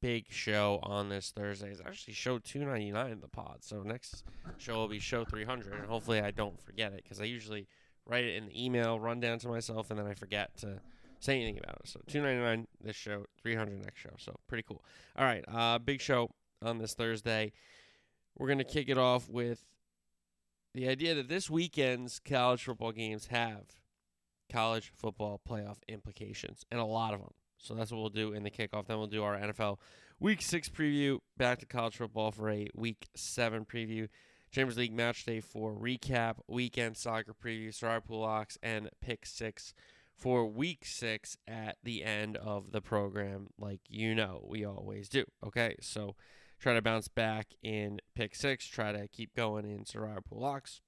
big show on this Thursday. It's actually show 299 in the pod. So next show will be show 300. And hopefully I don't forget it because I usually write it in the email, run down to myself, and then I forget to say anything about it. So 299 this show, 300 next show. So pretty cool. All right, uh, big show on this Thursday. We're going to kick it off with the idea that this weekend's college football games have college football playoff implications, and a lot of them. So that's what we'll do in the kickoff. Then we'll do our NFL Week Six preview. Back to college football for a Week Seven preview. Champions League match day for recap. Weekend soccer preview. Sorry Pool Locks and Pick Six for Week Six at the end of the program, like you know we always do. Okay, so try to bounce back in pick six, try to keep going in Survivor Pool Locks.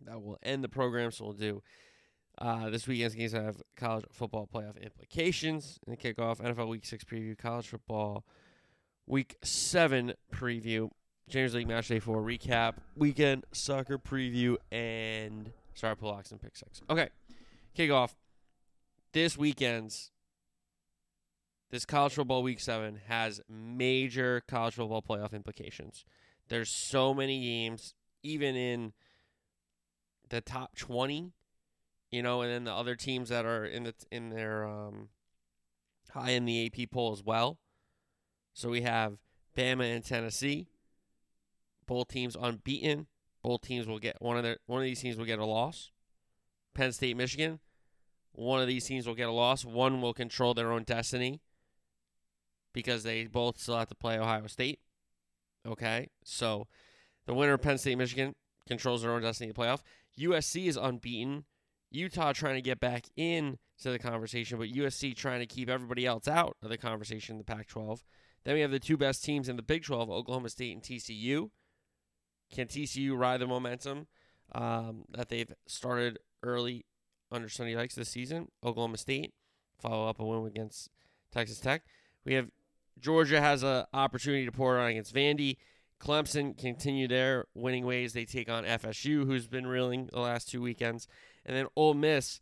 That will end the program, so we'll do uh, this weekend's games have college football playoff implications the kickoff, NFL Week 6 preview, college football Week 7 preview, James League Match Day 4 recap, weekend soccer preview, and Pool Locks and pick six. Okay, kickoff. This weekend's this college football week seven has major college football playoff implications. There's so many games, even in the top twenty, you know, and then the other teams that are in the in their um, high in the AP poll as well. So we have Bama and Tennessee, both teams unbeaten. Both teams will get one of their one of these teams will get a loss. Penn State, Michigan, one of these teams will get a loss. One will control their own destiny because they both still have to play Ohio State. Okay, so the winner of Penn State, Michigan controls their own destiny to playoff. USC is unbeaten. Utah trying to get back in to the conversation, but USC trying to keep everybody else out of the conversation in the Pac 12. Then we have the two best teams in the Big 12, Oklahoma State and TCU. Can TCU ride the momentum um, that they've started early under Sonny Dykes this season? Oklahoma State follow up a win against Texas Tech. We have Georgia has an opportunity to pour it on against Vandy. Clemson continue their winning ways. They take on FSU, who's been reeling the last two weekends. And then Ole Miss,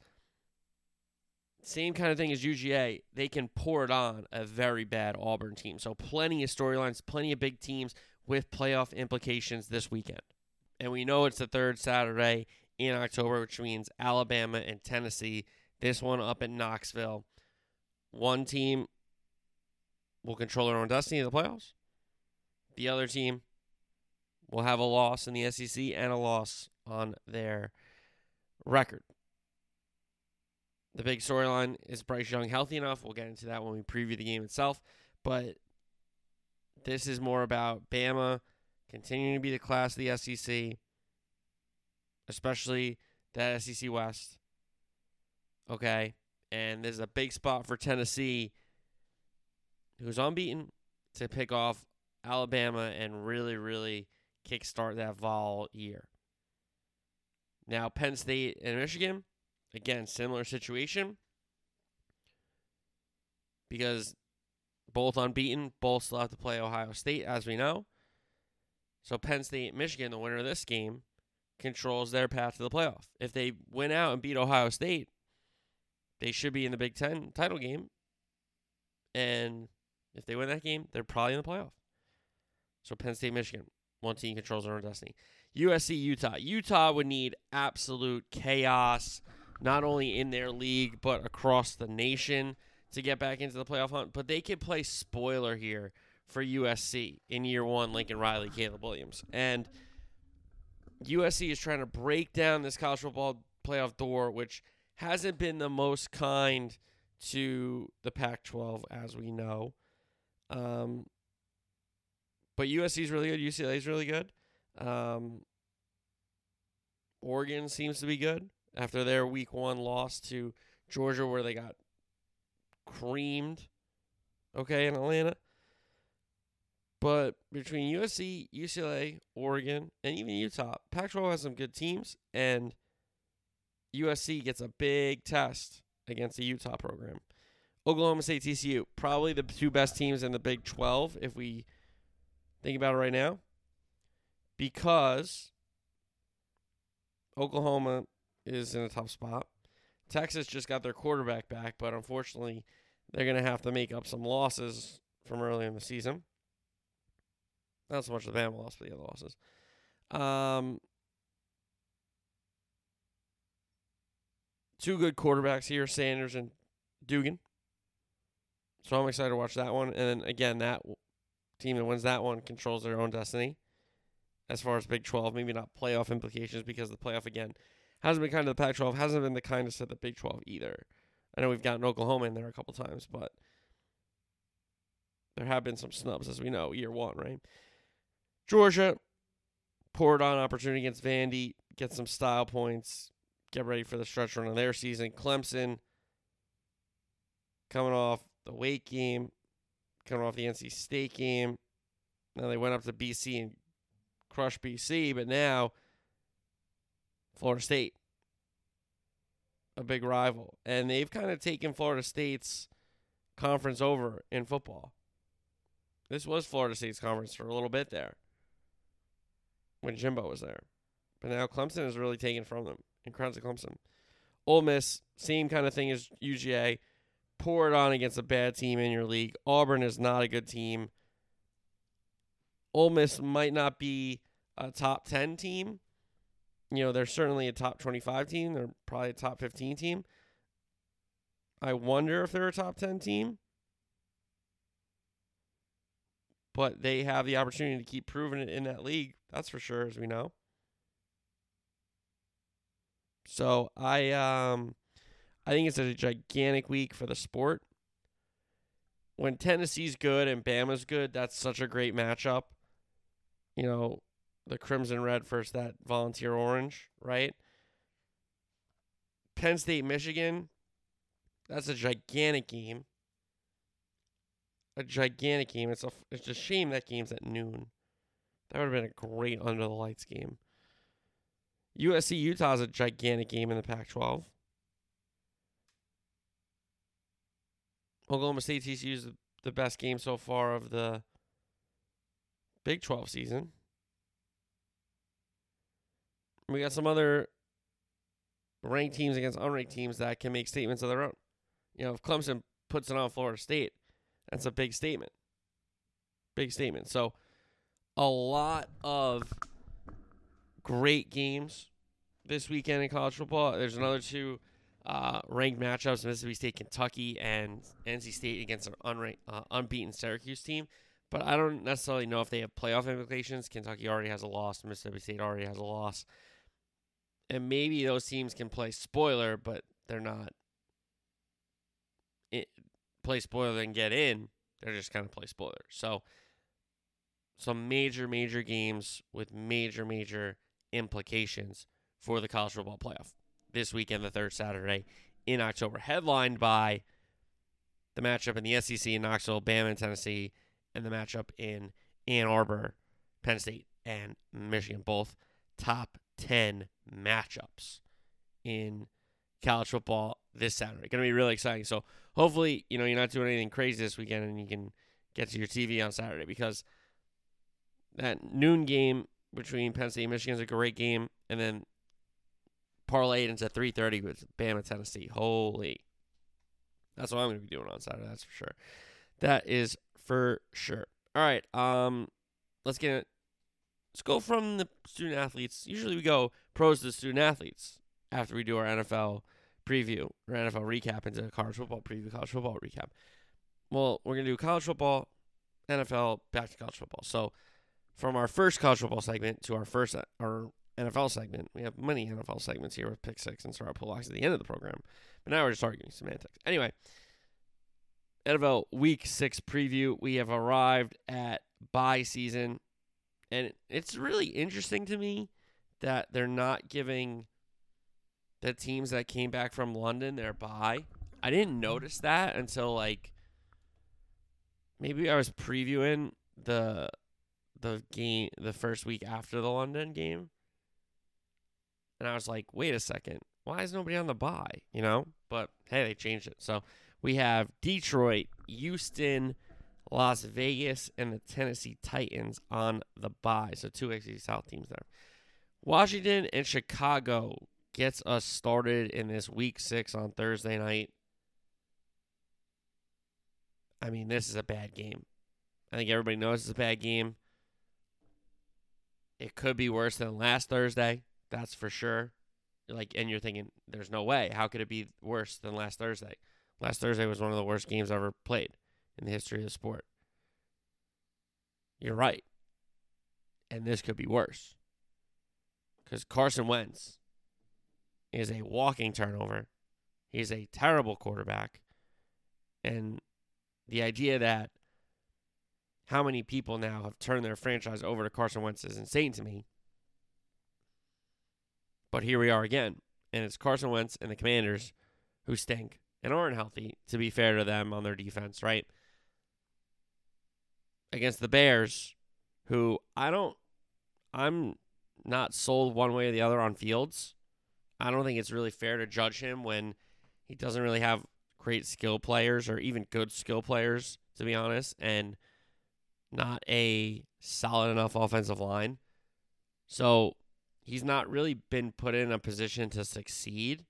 same kind of thing as UGA. They can pour it on a very bad Auburn team. So plenty of storylines, plenty of big teams with playoff implications this weekend. And we know it's the third Saturday in October, which means Alabama and Tennessee. This one up in Knoxville. One team will control their own destiny in the playoffs. The other team will have a loss in the SEC and a loss on their record. The big storyline is Bryce Young healthy enough. We'll get into that when we preview the game itself. But this is more about Bama continuing to be the class of the SEC, especially that SEC West. Okay. And there's a big spot for Tennessee, who's unbeaten, to pick off Alabama and really, really kickstart that vol year. Now, Penn State and Michigan, again, similar situation because both unbeaten, both still have to play Ohio State, as we know. So, Penn State, Michigan, the winner of this game, controls their path to the playoff. If they win out and beat Ohio State, they should be in the Big Ten title game. And if they win that game, they're probably in the playoff. So Penn State, Michigan, one team controls their own destiny. USC, Utah. Utah would need absolute chaos, not only in their league but across the nation to get back into the playoff hunt. But they could play spoiler here for USC in year one. Lincoln Riley, Caleb Williams, and USC is trying to break down this college football playoff door, which hasn't been the most kind to the Pac-12, as we know. Um, but USC is really good. UCLA is really good. Um, Oregon seems to be good after their week one loss to Georgia, where they got creamed. Okay, in Atlanta. But between USC, UCLA, Oregon, and even Utah, Pac 12 has some good teams, and USC gets a big test against the Utah program. Oklahoma State, TCU, probably the two best teams in the Big 12 if we think about it right now, because Oklahoma is in a tough spot. Texas just got their quarterback back, but unfortunately, they're going to have to make up some losses from earlier in the season. Not so much the Bama loss, but the other losses. Um, two good quarterbacks here, Sanders and Duggan. So I'm excited to watch that one. And then again, that team that wins that one controls their own destiny. As far as Big 12, maybe not playoff implications because the playoff again hasn't been kind of the Pac 12, hasn't been the kindest of the Big 12 either. I know we've gotten Oklahoma in there a couple times, but there have been some snubs, as we know, year one, right? Georgia poured on opportunity against Vandy, get some style points, get ready for the stretch run of their season. Clemson coming off the Wake game, coming off the NC State game. Now they went up to BC and crushed BC, but now Florida State, a big rival. And they've kind of taken Florida State's conference over in football. This was Florida State's conference for a little bit there when Jimbo was there. But now Clemson is really taken from them. And crowns of Clemson. Ole Miss, same kind of thing as UGA. Pour it on against a bad team in your league. Auburn is not a good team. Ole Miss might not be a top 10 team. You know, they're certainly a top 25 team. They're probably a top 15 team. I wonder if they're a top 10 team. But they have the opportunity to keep proving it in that league. That's for sure, as we know. So I um I think it's a gigantic week for the sport. When Tennessee's good and Bama's good, that's such a great matchup. You know, the crimson red versus that volunteer orange, right? Penn State, Michigan, that's a gigantic game. A gigantic game. It's a it's a shame that game's at noon. That would have been a great under the lights game. USC Utah is a gigantic game in the Pac 12. Oklahoma State TCU is the best game so far of the Big 12 season. We got some other ranked teams against unranked teams that can make statements of their own. You know, if Clemson puts it on Florida State, that's a big statement. Big statement. So, a lot of great games this weekend in college football. There's another two uh, ranked matchups: Mississippi State, Kentucky, and NC State against an unranked, uh, unbeaten Syracuse team. But I don't necessarily know if they have playoff implications. Kentucky already has a loss. Mississippi State already has a loss. And maybe those teams can play spoiler, but they're not it, play spoiler and get in. They're just kind of play spoiler. So some major, major games with major, major implications for the college football playoff this weekend, the third Saturday in October, headlined by the matchup in the SEC in Knoxville, Bama and Tennessee, and the matchup in Ann Arbor, Penn State and Michigan, both top 10 matchups in college football this Saturday. Going to be really exciting. So hopefully, you know, you're not doing anything crazy this weekend and you can get to your TV on Saturday because that noon game between Penn State and Michigan is a great game, and then parlay it into 3:30 with Bama Tennessee. Holy, that's what I'm going to be doing on Saturday. That's for sure. That is for sure. All right, um, let's get it. Let's go from the student athletes. Usually we go pros to student athletes after we do our NFL preview or NFL recap into college football preview, college football recap. Well, we're gonna do college football, NFL, back to college football. So from our first college football segment to our first our NFL segment. We have many NFL segments here with pick six and star pull locks at the end of the program. But now we're just arguing semantics. Anyway, NFL week six preview. We have arrived at bye season. And it's really interesting to me that they're not giving the teams that came back from London their bye. I didn't notice that until like maybe I was previewing the the game the first week after the London game. And I was like, wait a second, why is nobody on the bye? You know? But hey, they changed it. So we have Detroit, Houston, Las Vegas, and the Tennessee Titans on the bye. So two AFC South teams there. Washington and Chicago gets us started in this week six on Thursday night. I mean, this is a bad game. I think everybody knows it's a bad game. It could be worse than last Thursday. That's for sure. Like, and you're thinking, there's no way. How could it be worse than last Thursday? Last Thursday was one of the worst games ever played in the history of the sport. You're right. And this could be worse. Because Carson Wentz is a walking turnover. He's a terrible quarterback. And the idea that how many people now have turned their franchise over to Carson Wentz is insane to me. But here we are again. And it's Carson Wentz and the Commanders who stink and aren't healthy, to be fair to them on their defense, right? Against the Bears, who I don't, I'm not sold one way or the other on Fields. I don't think it's really fair to judge him when he doesn't really have great skill players or even good skill players, to be honest, and not a solid enough offensive line. So he's not really been put in a position to succeed.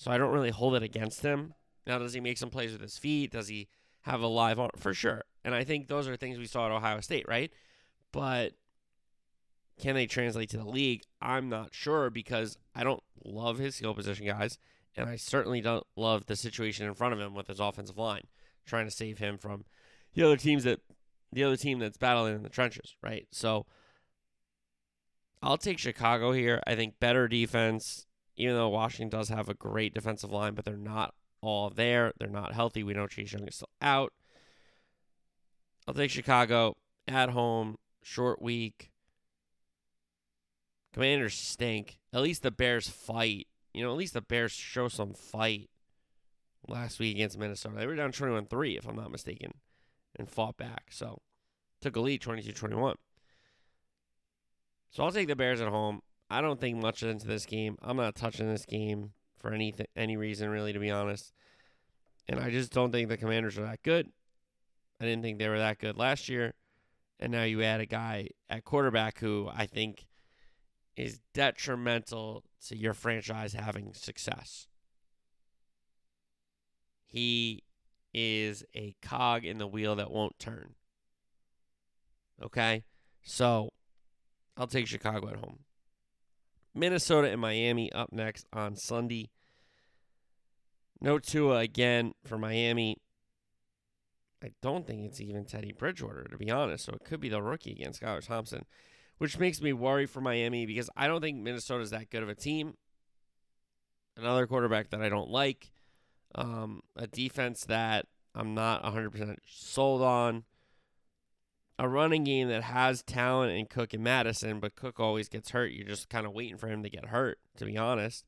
So I don't really hold it against him. Now, does he make some plays with his feet? Does he have a live arm? For sure. And I think those are things we saw at Ohio State, right? But can they translate to the league? I'm not sure because I don't love his skill position guys, and I certainly don't love the situation in front of him with his offensive line, trying to save him from the other teams that the other team that's battling in the trenches, right? So I'll take Chicago here. I think better defense, even though Washington does have a great defensive line, but they're not all there. They're not healthy. We know Chase Young is still out. I'll take Chicago at home, short week. Commanders stink. At least the Bears fight. You know, at least the Bears show some fight last week against Minnesota. They were down 21 3, if I'm not mistaken, and fought back. So, took a lead 22 21. So, I'll take the Bears at home. I don't think much into this game. I'm not touching this game for any, any reason, really, to be honest. And I just don't think the Commanders are that good. I didn't think they were that good last year. And now you add a guy at quarterback who I think is detrimental to your franchise having success. He is a cog in the wheel that won't turn. Okay? So I'll take Chicago at home. Minnesota and Miami up next on Sunday. No Tua again for Miami. I don't think it's even Teddy Bridgewater, to be honest. So it could be the rookie against Skylar Thompson which makes me worry for Miami because I don't think Minnesota's that good of a team. Another quarterback that I don't like, um, a defense that I'm not 100% sold on, a running game that has talent in Cook and Madison, but Cook always gets hurt. You're just kind of waiting for him to get hurt, to be honest.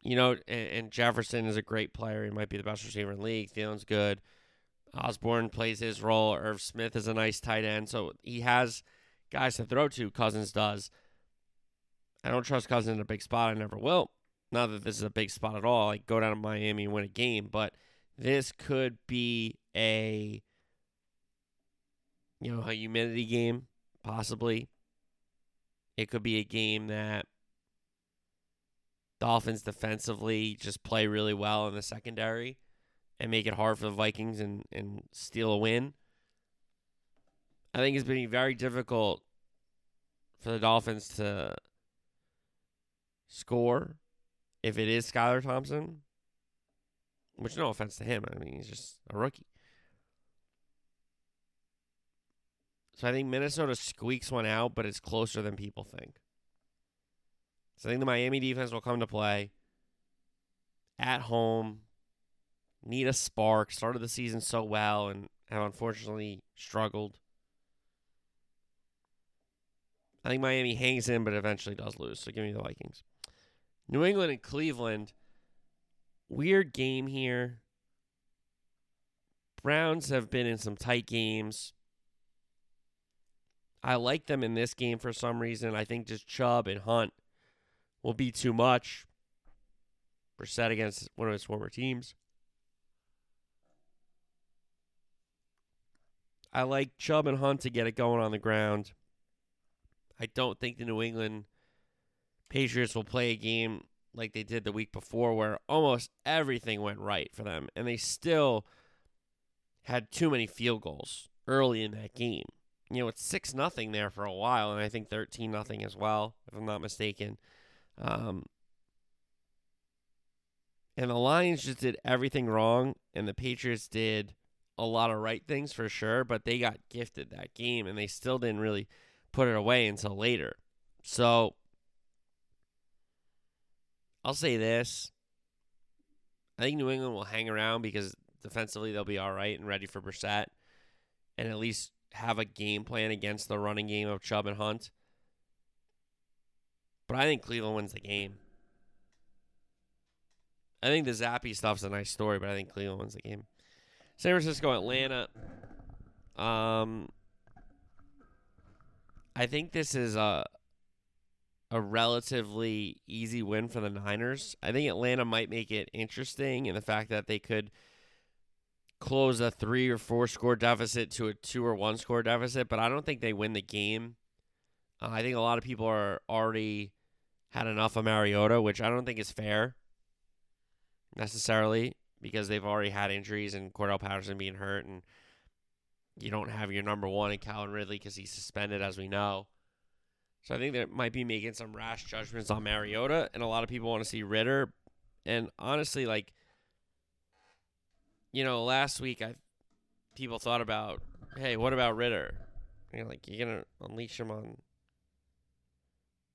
You know, and, and Jefferson is a great player. He might be the best receiver in the league. Thielen's good. Osborn plays his role. Irv Smith is a nice tight end. So he has guys to throw to. Cousins does. I don't trust Cousins in a big spot. I never will. Not that this is a big spot at all. Like go down to Miami and win a game, but this could be a you know a humidity game possibly. It could be a game that Dolphins defensively just play really well in the secondary and make it hard for the Vikings and, and steal a win. I think it's been very difficult for the Dolphins to score if it is Skylar Thompson. Which, no offense to him. I mean, he's just a rookie. So I think Minnesota squeaks one out, but it's closer than people think. So I think the Miami defense will come to play at home. Need a spark. Started the season so well and have unfortunately struggled. I think Miami hangs in, but eventually does lose. So give me the Vikings. New England and Cleveland. Weird game here. Browns have been in some tight games. I like them in this game for some reason. I think just Chubb and Hunt will be too much. Brissett against one of his former teams. I like Chubb and Hunt to get it going on the ground. I don't think the New England Patriots will play a game like they did the week before where almost everything went right for them and they still had too many field goals early in that game. You know, it's 6 nothing there for a while and I think 13 nothing as well if I'm not mistaken. Um, and the Lions just did everything wrong and the Patriots did a lot of right things for sure, but they got gifted that game and they still didn't really put it away until later. So I'll say this. I think New England will hang around because defensively they'll be all right and ready for Brissett and at least have a game plan against the running game of Chubb and Hunt. But I think Cleveland wins the game. I think the Zappe stuff's a nice story, but I think Cleveland wins the game. San Francisco, Atlanta. Um, I think this is a a relatively easy win for the Niners. I think Atlanta might make it interesting in the fact that they could close a three or four score deficit to a two or one score deficit, but I don't think they win the game. Uh, I think a lot of people are already had enough of Mariota, which I don't think is fair necessarily because they've already had injuries and Cordarrelle Patterson being hurt, and you don't have your number one in Calvin Ridley because he's suspended, as we know. So I think they might be making some rash judgments on Mariota, and a lot of people want to see Ridder. And honestly, like, you know, last week I people thought about, hey, what about Ridder? You know, like you're gonna unleash him on,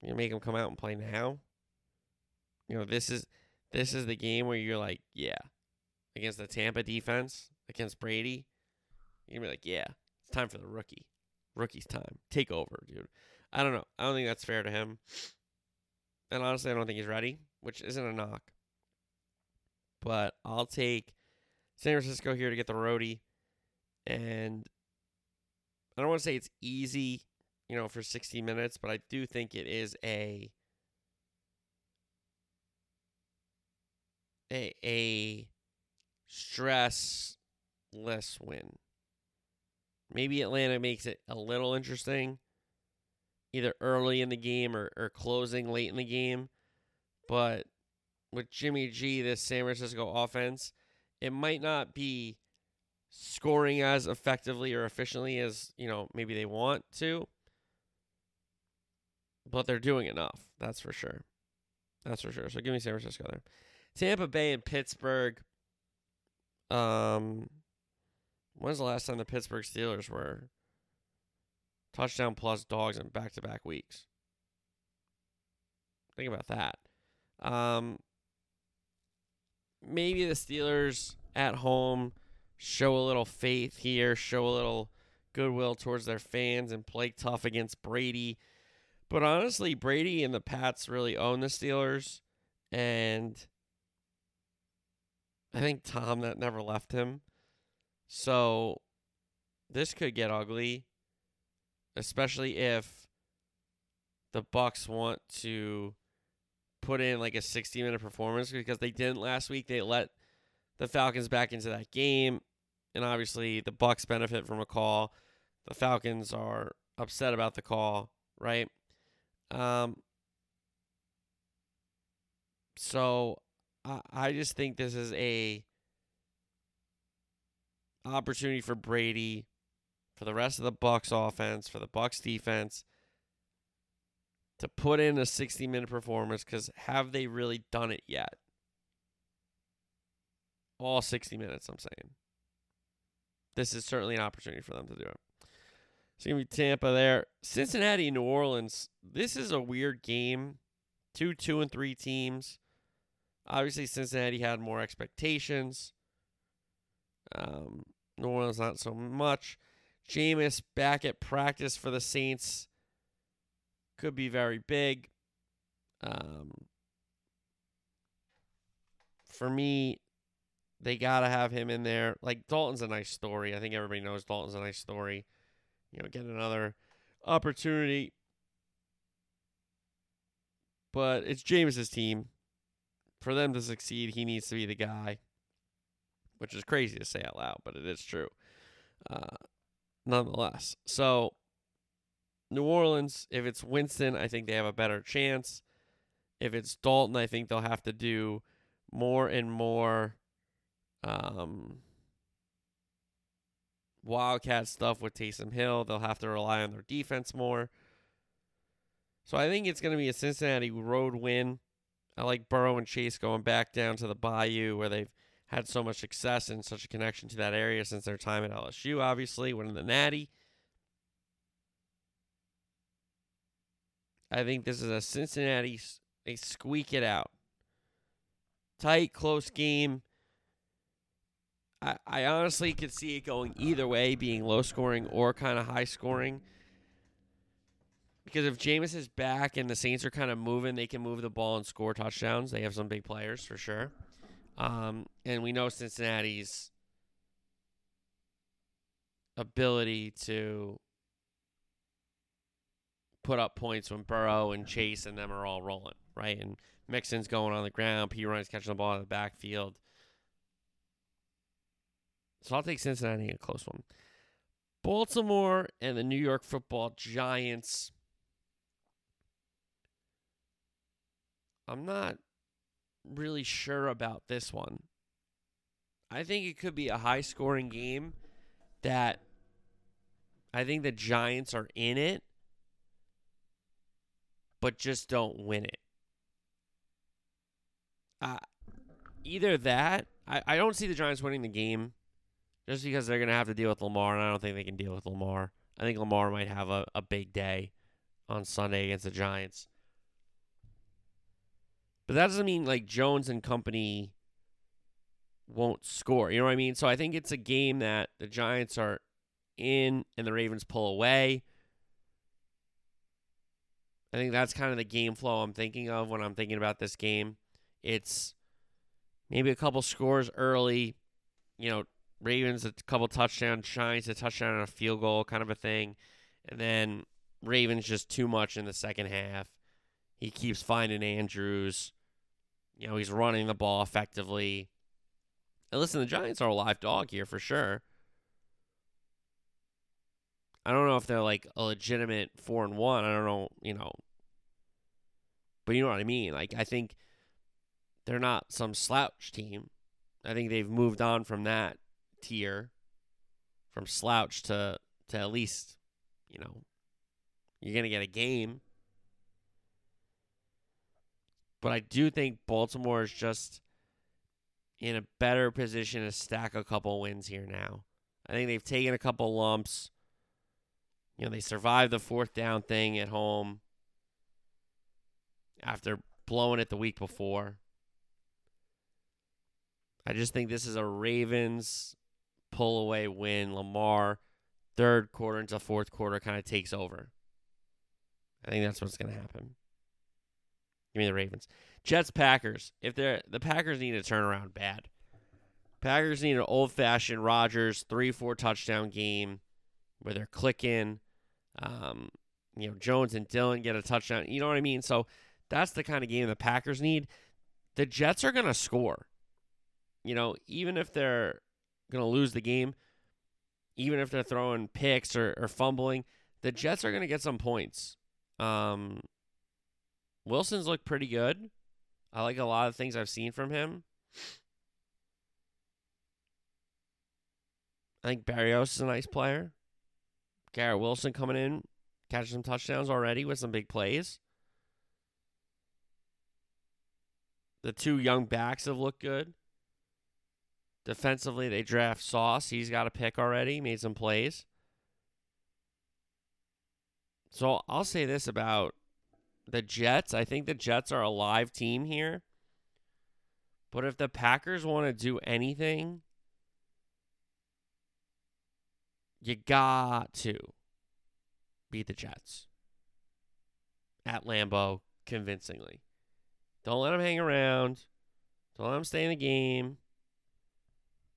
you know, make him come out and play now. You know, this is this is the game where you're like, yeah, against the Tampa defense, against Brady, you're gonna be like, yeah, it's time for the rookie. Rookie's time. Take over, dude. I don't know. I don't think that's fair to him. And honestly, I don't think he's ready, which isn't a knock. But I'll take San Francisco here to get the roadie. And I don't want to say it's easy, you know, for 60 minutes, but I do think it is a a a stressless win. Maybe Atlanta makes it a little interesting, either early in the game or, or closing late in the game. But with Jimmy G, this San Francisco offense, it might not be scoring as effectively or efficiently as, you know, maybe they want to. But they're doing enough. That's for sure. That's for sure. So give me San Francisco there. Tampa Bay and Pittsburgh. Um, when's the last time the Pittsburgh Steelers were touchdown plus dogs in back to back weeks? Think about that. Um, maybe the Steelers at home show a little faith here, show a little goodwill towards their fans, and play tough against Brady. But honestly, Brady and the Pats really own the Steelers, and I think Tom that never left him. So this could get ugly, especially if the Bucs want to put in like a 60 minute performance because they didn't last week. They let the Falcons back into that game, and obviously the Bucs benefit from a call. The Falcons are upset about the call, right? Um, so I, I just think this is a opportunity for Brady, for the rest of the Bucs offense, for the Bucs defense to put in a 60 minute performance because have they really done it yet? All 60 minutes, I'm saying. This is certainly an opportunity for them to do it. It's going to be Tampa there. Cincinnati, New Orleans. This is a weird game. Two, two, and three teams. Obviously, Cincinnati had more expectations. Um, New Orleans, not so much. Jameis back at practice for the Saints could be very big. Um, for me, they got to have him in there. Like, Dalton's a nice story. I think everybody knows Dalton's a nice story. You know, get another opportunity. But it's Jameis's team. For them to succeed, he needs to be the guy, which is crazy to say out loud, but it is true. Uh, nonetheless, so New Orleans, if it's Winston, I think they have a better chance. If it's Dalton, I think they'll have to do more and more um, Wildcat stuff with Taysom Hill. They'll have to rely on their defense more. So I think it's going to be a Cincinnati road win. I like Burrow and Chase going back down to the Bayou where they've had so much success and such a connection to that area since their time at LSU, obviously, winning the Natty. I think this is a Cincinnati, they squeak it out. Tight, close game. I, I honestly could see it going either way, being low scoring or kind of high scoring. Because if Jameis is back and the Saints are kind of moving, they can move the ball and score touchdowns. They have some big players for sure. Um, and we know Cincinnati's ability to put up points when Burrow and Chase and them are all rolling, right? And Mixon's going on the ground, Perine's catching the ball in the backfield. So I'll take Cincinnati in a close one. Baltimore and the New York football giants. I'm not really sure about this one. I think it could be a high scoring game that I think the Giants are in it, but just don't win it. Uh, either that, I, I don't see the Giants winning the game just because they're going to have to deal with Lamar, and I don't think they can deal with Lamar. I think Lamar might have a, a big day on Sunday against the Giants. But that doesn't mean like Jones and company won't score. You know what I mean? So I think it's a game that the Giants are in and the Ravens pull away. I think that's kind of the game flow I'm thinking of when I'm thinking about this game. It's maybe a couple scores early, you know, Ravens a couple touchdowns, Giants a touchdown and a field goal kind of a thing. And then Ravens just too much in the second half. He keeps finding Andrews. You know, he's running the ball effectively. And listen, the Giants are a live dog here for sure. I don't know if they're like a legitimate four and one. I don't know, you know. But you know what I mean? Like I think they're not some slouch team. I think they've moved on from that tier. From slouch to to at least, you know, you're gonna get a game. But I do think Baltimore is just in a better position to stack a couple wins here now. I think they've taken a couple lumps. You know, they survived the fourth down thing at home after blowing it the week before. I just think this is a Ravens pull away win. Lamar, third quarter into fourth quarter, kind of takes over. I think that's what's going to happen. Give me the Ravens. Jets Packers. If they're the Packers need a turnaround bad. Packers need an old fashioned Rodgers three four touchdown game where they're clicking. Um, you know Jones and Dillon get a touchdown. You know what I mean? So that's the kind of game the Packers need. The Jets are gonna score. You know, even if they're gonna lose the game, even if they're throwing picks or, or fumbling, the Jets are gonna get some points. Um, Wilson's looked pretty good. I like a lot of things I've seen from him. I think Berrios is a nice player. Garrett Wilson coming in, catching some touchdowns already with some big plays. The two young backs have looked good. Defensively, they draft Sauce. He's got a pick already, made some plays. So I'll say this about the Jets. I think the Jets are a live team here. But if the Packers want to do anything, you got to beat the Jets at Lambeau convincingly. Don't let them hang around. Don't let them stay in the game.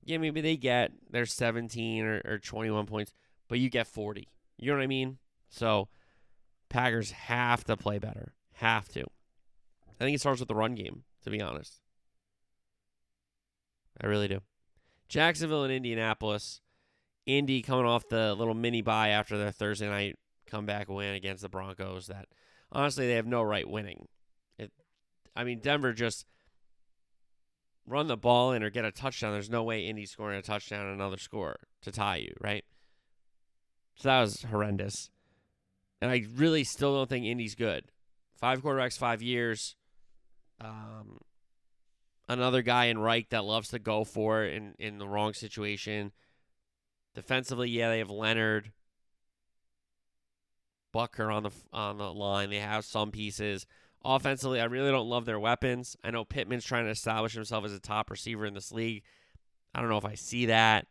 Yeah, maybe they get their 17 or, or 21 points, but you get 40. You know what I mean? So Packers have to play better. Have to. I think it starts with the run game, to be honest. I really do. Jacksonville and Indianapolis. Indy coming off the little mini bye after their Thursday night comeback win against the Broncos that honestly they have no right winning. It, I mean Denver just run the ball in or get a touchdown. There's no way Indy scoring a touchdown and another score to tie you, right? So that was horrendous. And I really still don't think Indy's good. Five quarterbacks, five years. Um, another guy in Reich that loves to go for it in, in the wrong situation. Defensively, yeah, they have Leonard, Buckner on the on the line. They have some pieces. Offensively, I really don't love their weapons. I know Pittman's trying to establish himself as a top receiver in this league. I don't know if I see that.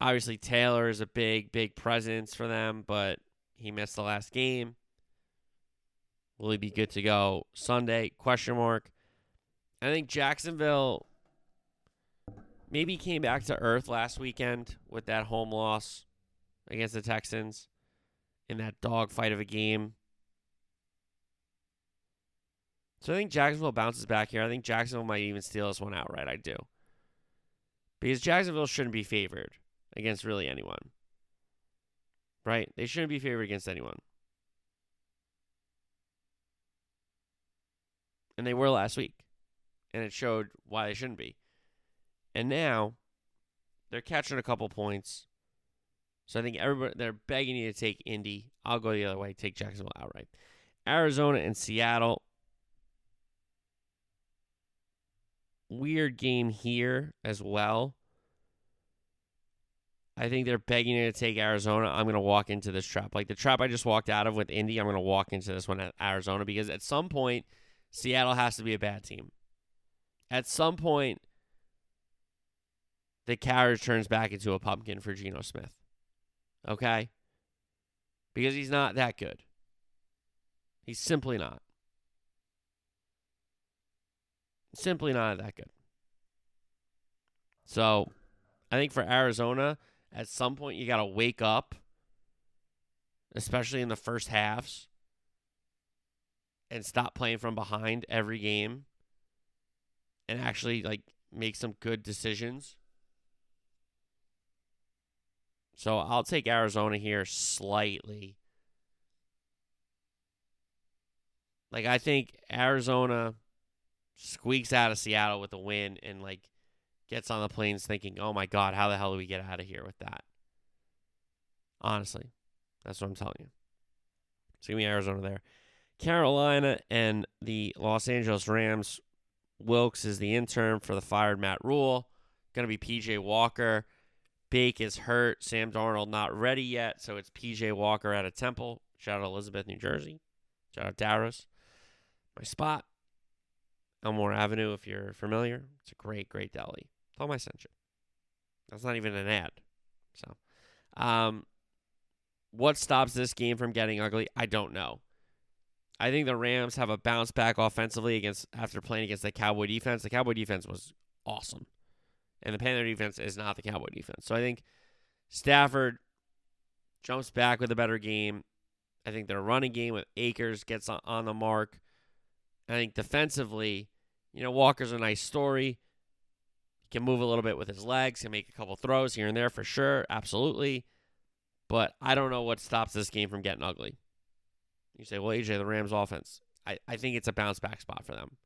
Obviously, Taylor is a big, big presence for them, but he missed the last game. Will he be good to go Sunday? Question mark. I think Jacksonville maybe came back to earth last weekend with that home loss against the Texans in that dogfight of a game. So I think Jacksonville bounces back here. I think Jacksonville might even steal this one outright. I do. Because Jacksonville shouldn't be favored against really anyone. Right? They shouldn't be favored against anyone. And they were last week. And it showed why they shouldn't be. And now they're catching a couple points. So I think everybody they're begging you to take Indy. I'll go the other way, take Jacksonville outright. Arizona and Seattle. Weird game here as well. I think they're begging you to take Arizona. I'm going to walk into this trap. Like the trap I just walked out of with Indy, I'm going to walk into this one at Arizona because at some point, Seattle has to be a bad team. At some point, the carriage turns back into a pumpkin for Geno Smith. Okay? Because he's not that good. He's simply not. Simply not that good. So, I think for Arizona, at some point you got to wake up, especially in the first halves, and stop playing from behind every game and actually like make some good decisions. So I'll take Arizona here slightly. Like I think Arizona squeaks out of Seattle with a win and like gets on the planes thinking, "Oh my god, how the hell do we get out of here with that?" Honestly, that's what I'm telling you. So give me Arizona there. Carolina and the Los Angeles Rams. Wilkes is the intern for the fired Matt Rhule. Going to be PJ Walker. Bake is hurt. Sam Darnold not ready yet, so it's PJ Walker at a Temple. Shout out Elizabeth, New Jersey. Shout out Dallas. My spot, Elmore Avenue, if you're familiar. It's a great, great deli. Tell them I sent you. That's not even an ad. So, um, what stops this game from getting ugly? I don't know. I think the Rams have a bounce back offensively against after playing against the Cowboy defense. The Cowboy defense was awesome. And the Panther defense is not the Cowboy defense. So I think Stafford jumps back with a better game. I think their running game with Akers gets on the mark. I think defensively, you know, Walker's a nice story. He can move a little bit with his legs, can make a couple throws here and there for sure, absolutely. But I don't know what stops this game from getting ugly. You say, well, AJ, the Rams offense. I, I think it's a bounce back spot for them.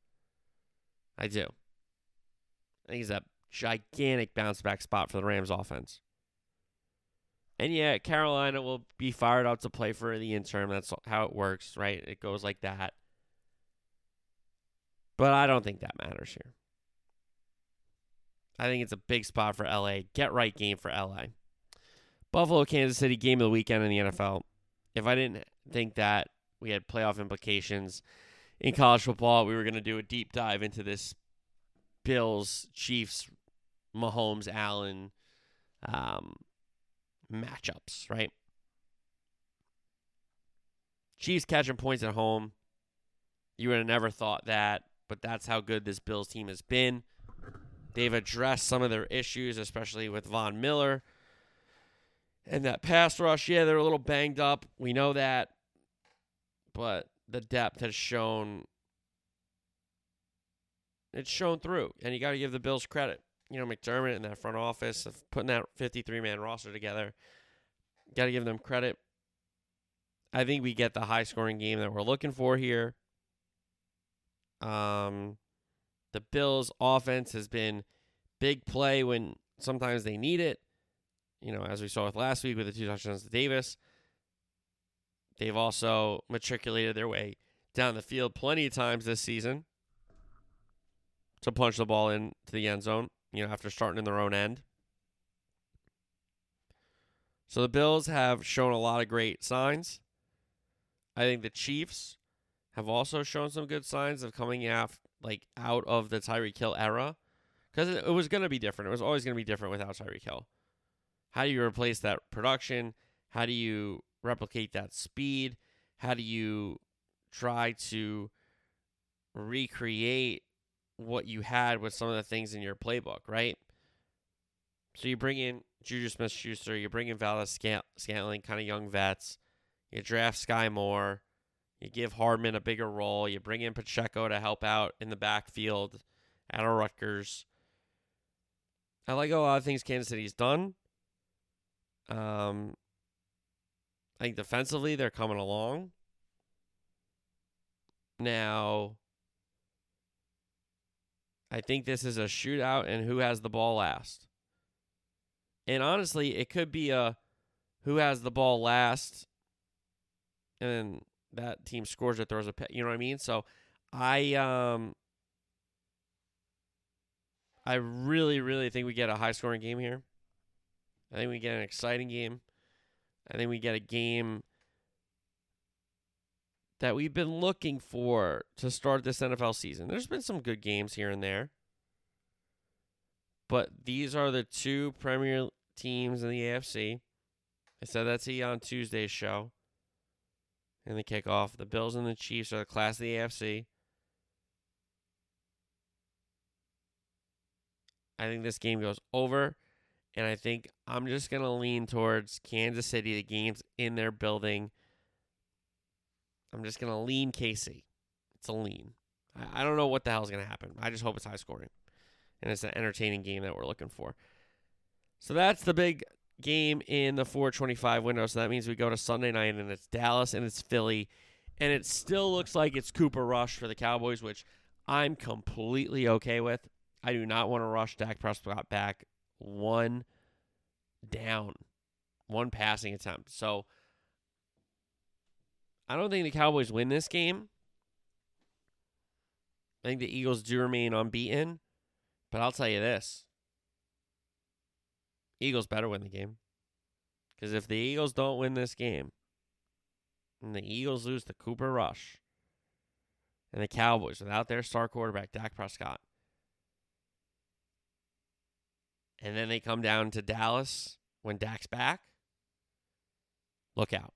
I do. I think it's a gigantic bounce back spot for the Rams offense. And yeah, Carolina will be fired up to play for the interim. That's how it works, right? It goes like that. But I don't think that matters here. I think it's a big spot for LA. Get right game for LA. Buffalo, Kansas City, game of the weekend in the NFL. If I didn't think that we had playoff implications in college football, we were going to do a deep dive into this Bills, Chiefs, Mahomes, Allen um, matchups, right? Chiefs catching points at home. You would have never thought that, but that's how good this Bills team has been. They've addressed some of their issues, especially with Von Miller. And that pass rush, yeah, they're a little banged up. We know that. But the depth has shown it's shown through. And you got to give the Bills credit. You know, McDermott and that front office of putting that 53 man roster together. Got to give them credit. I think we get the high scoring game that we're looking for here. Um, the Bills' offense has been big play when sometimes they need it. You know, as we saw with last week with the two touchdowns to Davis. They've also matriculated their way down the field plenty of times this season to punch the ball into the end zone, you know, after starting in their own end. So the Bills have shown a lot of great signs. I think the Chiefs have also shown some good signs of coming af- like out of the Tyreek Hill era because it, it was going to be different. It was always going to be different without Tyreek Hill. How do you replace that production? How do you replicate that speed? How do you try to recreate what you had with some of the things in your playbook, right? So you bring in Juju Smith Schuster, you bring in Valdes Scantling, kind of young vets. You draft Sky Moore. You give Hardman a bigger role. You bring in Pacheco to help out in the backfield at our Rutgers. I like a lot of things Kansas City's done. Um, I think defensively they're coming along. Now, I think this is a shootout and who has the ball last. And honestly, it could be a who has the ball last and then that team scores or throws a pet. You know what I mean? So I um I really, really think we get a high scoring game here. I think we get an exciting game. I think we get a game that we've been looking for to start this NFL season. There's been some good games here and there. But these are the two premier teams in the AFC. I said that to you on Tuesday's show in the kickoff. The Bills and the Chiefs are the class of the AFC. I think this game goes over, and I think I'm just going to lean towards Kansas City. The game's in their building. I'm just to lean KC. It's a lean. I don't know what the hell is to happen. I just hope it's high scoring. And it's an entertaining game that we're looking for. So that's the big game in the 425 window. So that means we go to Sunday night and it's Dallas and it's Philly. And it still looks like it's Cooper Rush for the Cowboys, which I'm completely okay with. I do not want to rush Dak Prescott back one down, one passing attempt. So I don't think the Cowboys win this game. I think the Eagles do remain unbeaten. But I'll tell you this Eagles better win the game. Because if the Eagles don't win this game, and the Eagles lose to Cooper Rush, and the Cowboys without their star quarterback, Dak Prescott, and then they come down to Dallas when Dak's back, look out.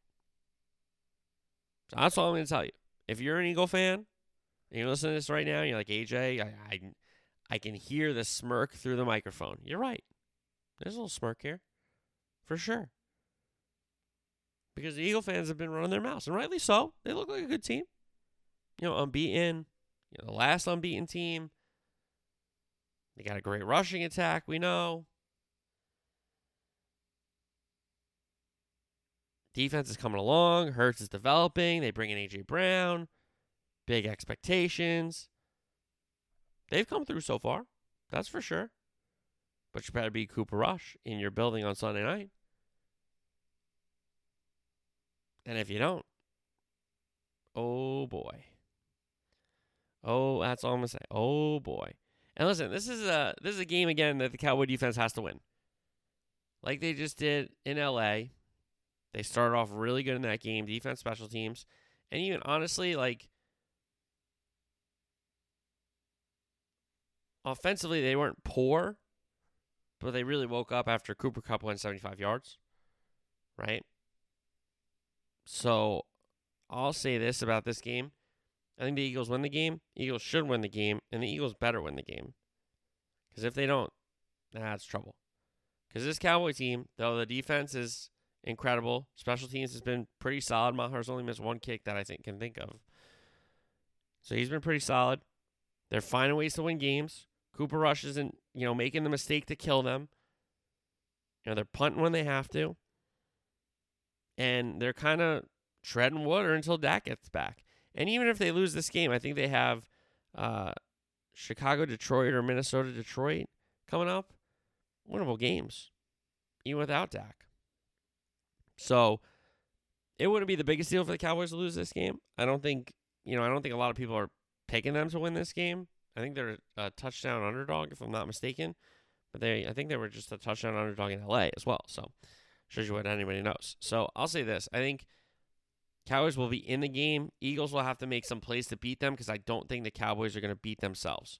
So that's all I'm going to tell you. If you're an Eagle fan, and you're listening to this right now, you're like, AJ, I, I, I can hear the smirk through the microphone. You're right. There's a little smirk here, for sure. Because the Eagle fans have been running their mouths, and rightly so. They look like a good team. You know, unbeaten. You know, the last unbeaten team. They got a great rushing attack, we know. Defense is coming along. Hurts is developing. They bring in A.J. Brown. Big expectations. They've come through so far. That's for sure. But you better be Cooper Rush in your building on Sunday night. And if you don't, oh boy. Oh, that's all I'm gonna say. Oh boy. And listen, this is a this is a game again that the Cowboy defense has to win. Like they just did in LA. They started off really good in that game, defense, special teams, and even honestly, like offensively, they weren't poor, but they really woke up after Cooper Kupp went 75 yards, right? So I'll say this about this game. I think the Eagles win the game. Eagles should win the game, and the Eagles better win the game. Because if they don't, that's trouble. Because this Cowboy team, though the defense is incredible. Special teams has been pretty solid. Maher's only missed one kick that I think can think of. So he's been pretty solid. They're finding ways to win games. Cooper Rush isn't, you know, making the mistake to kill them. You know, they're punting when they have to. And they're kind of treading water until Dak gets back. And even if they lose this game, I think they have uh, Chicago, Detroit, or Minnesota, Detroit coming up. Winnable games, even without Dak. So it wouldn't be the biggest deal for the Cowboys to lose this game. I don't think, you know, I don't think a lot of people are picking them to win this game. I think they're a touchdown underdog, if I'm not mistaken. But they, I think they were just a touchdown underdog in LA as well. So shows you what anybody knows. So I'll say this: I think Cowboys will be in the game. Eagles will have to make some plays to beat them because I don't think the Cowboys are going to beat themselves,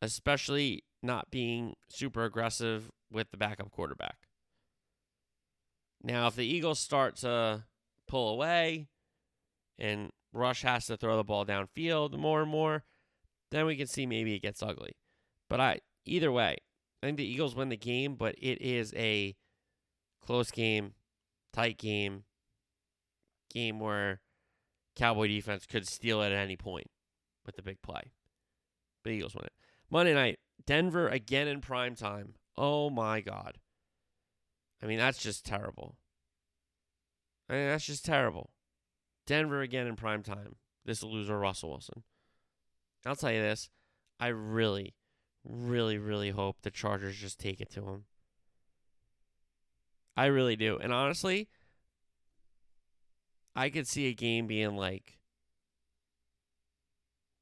especially not being super aggressive with the backup quarterback. Now, if the Eagles start to pull away and Rush has to throw the ball downfield more and more, then we can see maybe it gets ugly. But I either way, I think the Eagles win the game, but it is a close game, tight game, game where Cowboy defense could steal it at any point with the big play. But Eagles win it. Monday night, Denver again in prime time. Oh my God. I mean, that's just terrible. I mean, that's just terrible. Denver again in prime time. This loser, Russell Wilson. I'll tell you this. I really, really, really hope the Chargers just take it to him. I really do. And honestly, I could see a game being like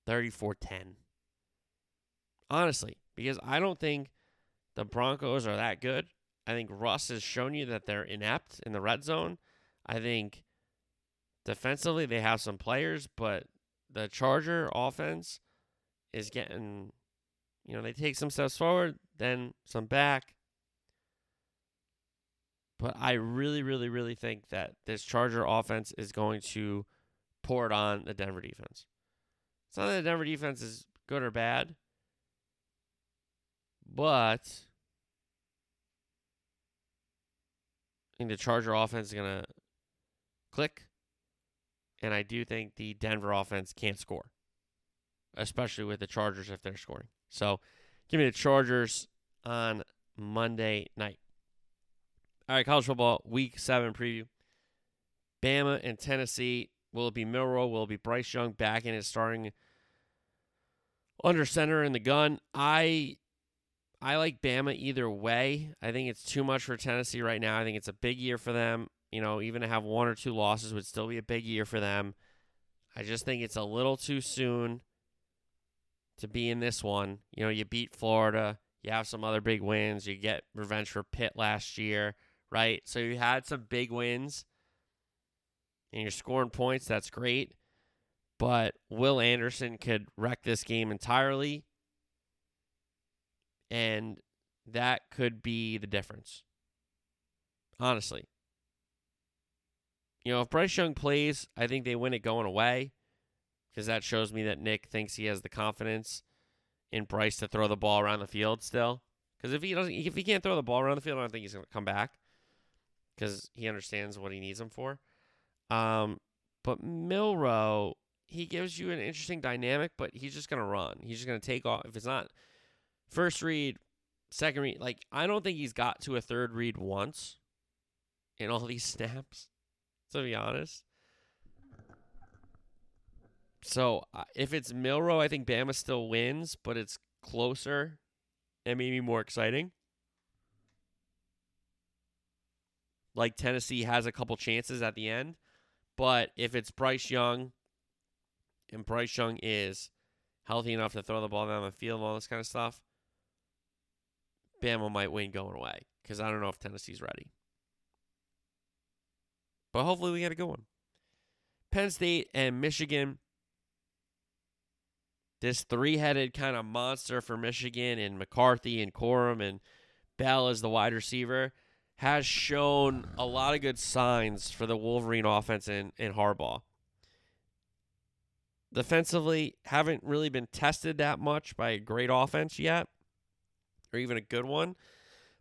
34 10. Honestly, because I don't think the Broncos are that good. I think Russ has shown you that they're inept in the red zone. I think defensively they have some players, but the Charger offense is getting, you know, they take some steps forward, then some back. But I really, really, really think that this Charger offense is going to pour it on the Denver defense. It's not that the Denver defense is good or bad, but think the Charger offense is going to click. And I do think the Denver offense can't score, especially with the Chargers if they're scoring. So give me the Chargers on Monday night. All right, college football week seven preview. Bama and Tennessee. Will it be Milroe? Will it be Bryce Young back in his starting under center in the gun? I I like Bama either way. I think it's too much for Tennessee right now. I think it's a big year for them. You know, even to have one or two losses would still be a big year for them. I just think it's a little too soon to be in this one. You know, you beat Florida, you have some other big wins, you get revenge for Pitt last year, right? So you had some big wins and you're scoring points. That's great. But Will Anderson could wreck this game entirely. And that could be the difference. Honestly. You know, if Bryce Young plays, I think they win it going away because that shows me that Nick thinks he has the confidence in Bryce to throw the ball around the field still. Because if he doesn't, if he can't throw the ball around the field, I don't think he's going to come back because he understands what he needs him for. Um, but Milroe, he gives you an interesting dynamic, but he's just going to run. He's just going to take off. If it's not first read, second read, like I don't think he's got to a third read once in all these snaps to be honest. So uh, if it's Milroe, I think Bama still wins, but it's closer and maybe more exciting. Like Tennessee has a couple chances at the end, but if it's Bryce Young, and Bryce Young is healthy enough to throw the ball down the field and all this kind of stuff, Bama might win going away because I don't know if Tennessee's ready. But hopefully we get a good one. Penn State and Michigan. This three headed kind of monster for Michigan and McCarthy and Corum and Bell as the wide receiver has shown a lot of good signs for the Wolverine offense in, in Harbaugh. Defensively, haven't really been tested that much by a great offense yet, or even a good one.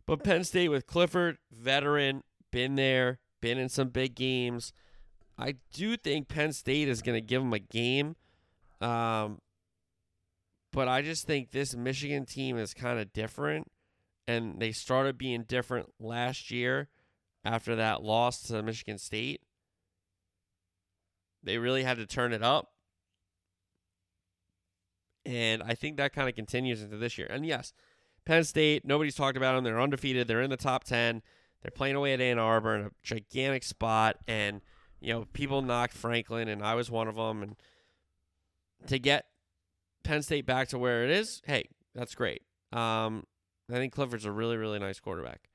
But Penn State with Clifford, veteran, been there, been in some big games. I do think Penn State is going to give them a game. Um, but I just think this Michigan team is kind of different. And they started being different last year after that loss to Michigan State. They really had to turn it up. And I think that kind of continues into this year. And yes, Penn State, nobody's talked about them. They're undefeated. They're in the top 10. They're playing away at Ann Arbor in a gigantic spot. And, you know, people knocked Franklin, and I was one of them. And to get Penn State back to where it is, hey, that's great. Um, I think Clifford's a really, really nice quarterback.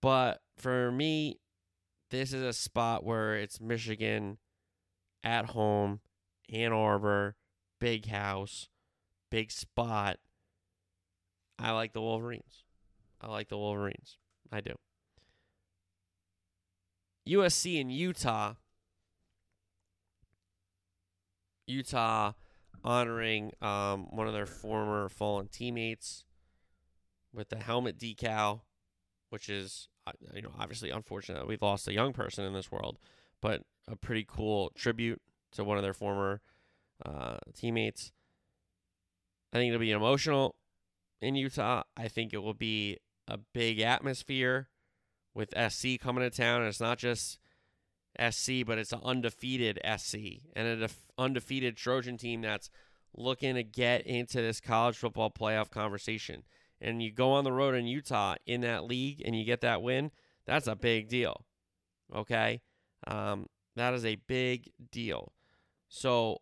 But for me, this is a spot where it's Michigan at home, Ann Arbor, big house, big spot. I like the Wolverines. I like the Wolverines. I do. USC and Utah. Utah honoring um, one of their former fallen teammates with the helmet decal, which is uh, you know obviously unfortunate we've lost a young person in this world, but a pretty cool tribute to one of their former uh, teammates. I think it'll be emotional in Utah. I think it will be a big atmosphere with SC coming to town. And it's not just SC, but it's an undefeated SC and an undefeated Trojan team that's looking to get into this college football playoff conversation. And you go on the road in Utah in that league and you get that win, that's a big deal. Okay? Um, that is a big deal. So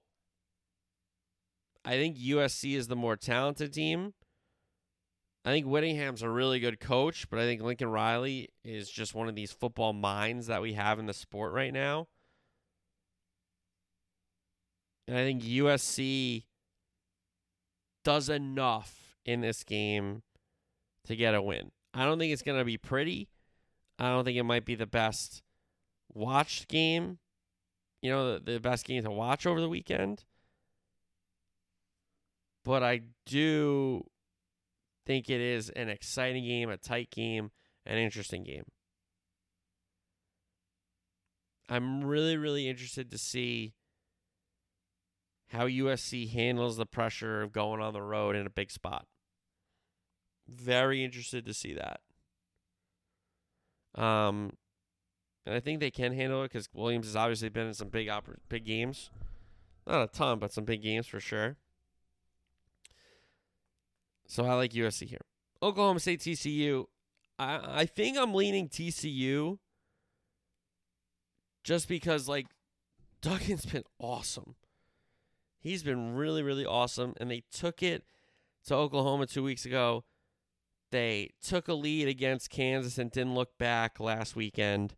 I think USC is the more talented team. I think Whittingham's a really good coach, but I think Lincoln Riley is just one of these football minds that we have in the sport right now. And I think USC does enough in this game to get a win. I don't think it's going to be pretty. I don't think it might be the best watched game, you know, the, the best game to watch over the weekend. But I do think it is an exciting game, a tight game, an interesting game. I'm really, really interested to see how USC handles the pressure of going on the road in a big spot. Very interested to see that. Um, and I think they can handle it because Williams has obviously been in some big oper- big games, not a ton, but some big games for sure. So I like USC here. Oklahoma State TCU. I I think I'm leaning TCU just because like Duggan's been awesome. He's been really, really awesome. And they took it to Oklahoma two weeks ago. They took a lead against Kansas and didn't look back last weekend.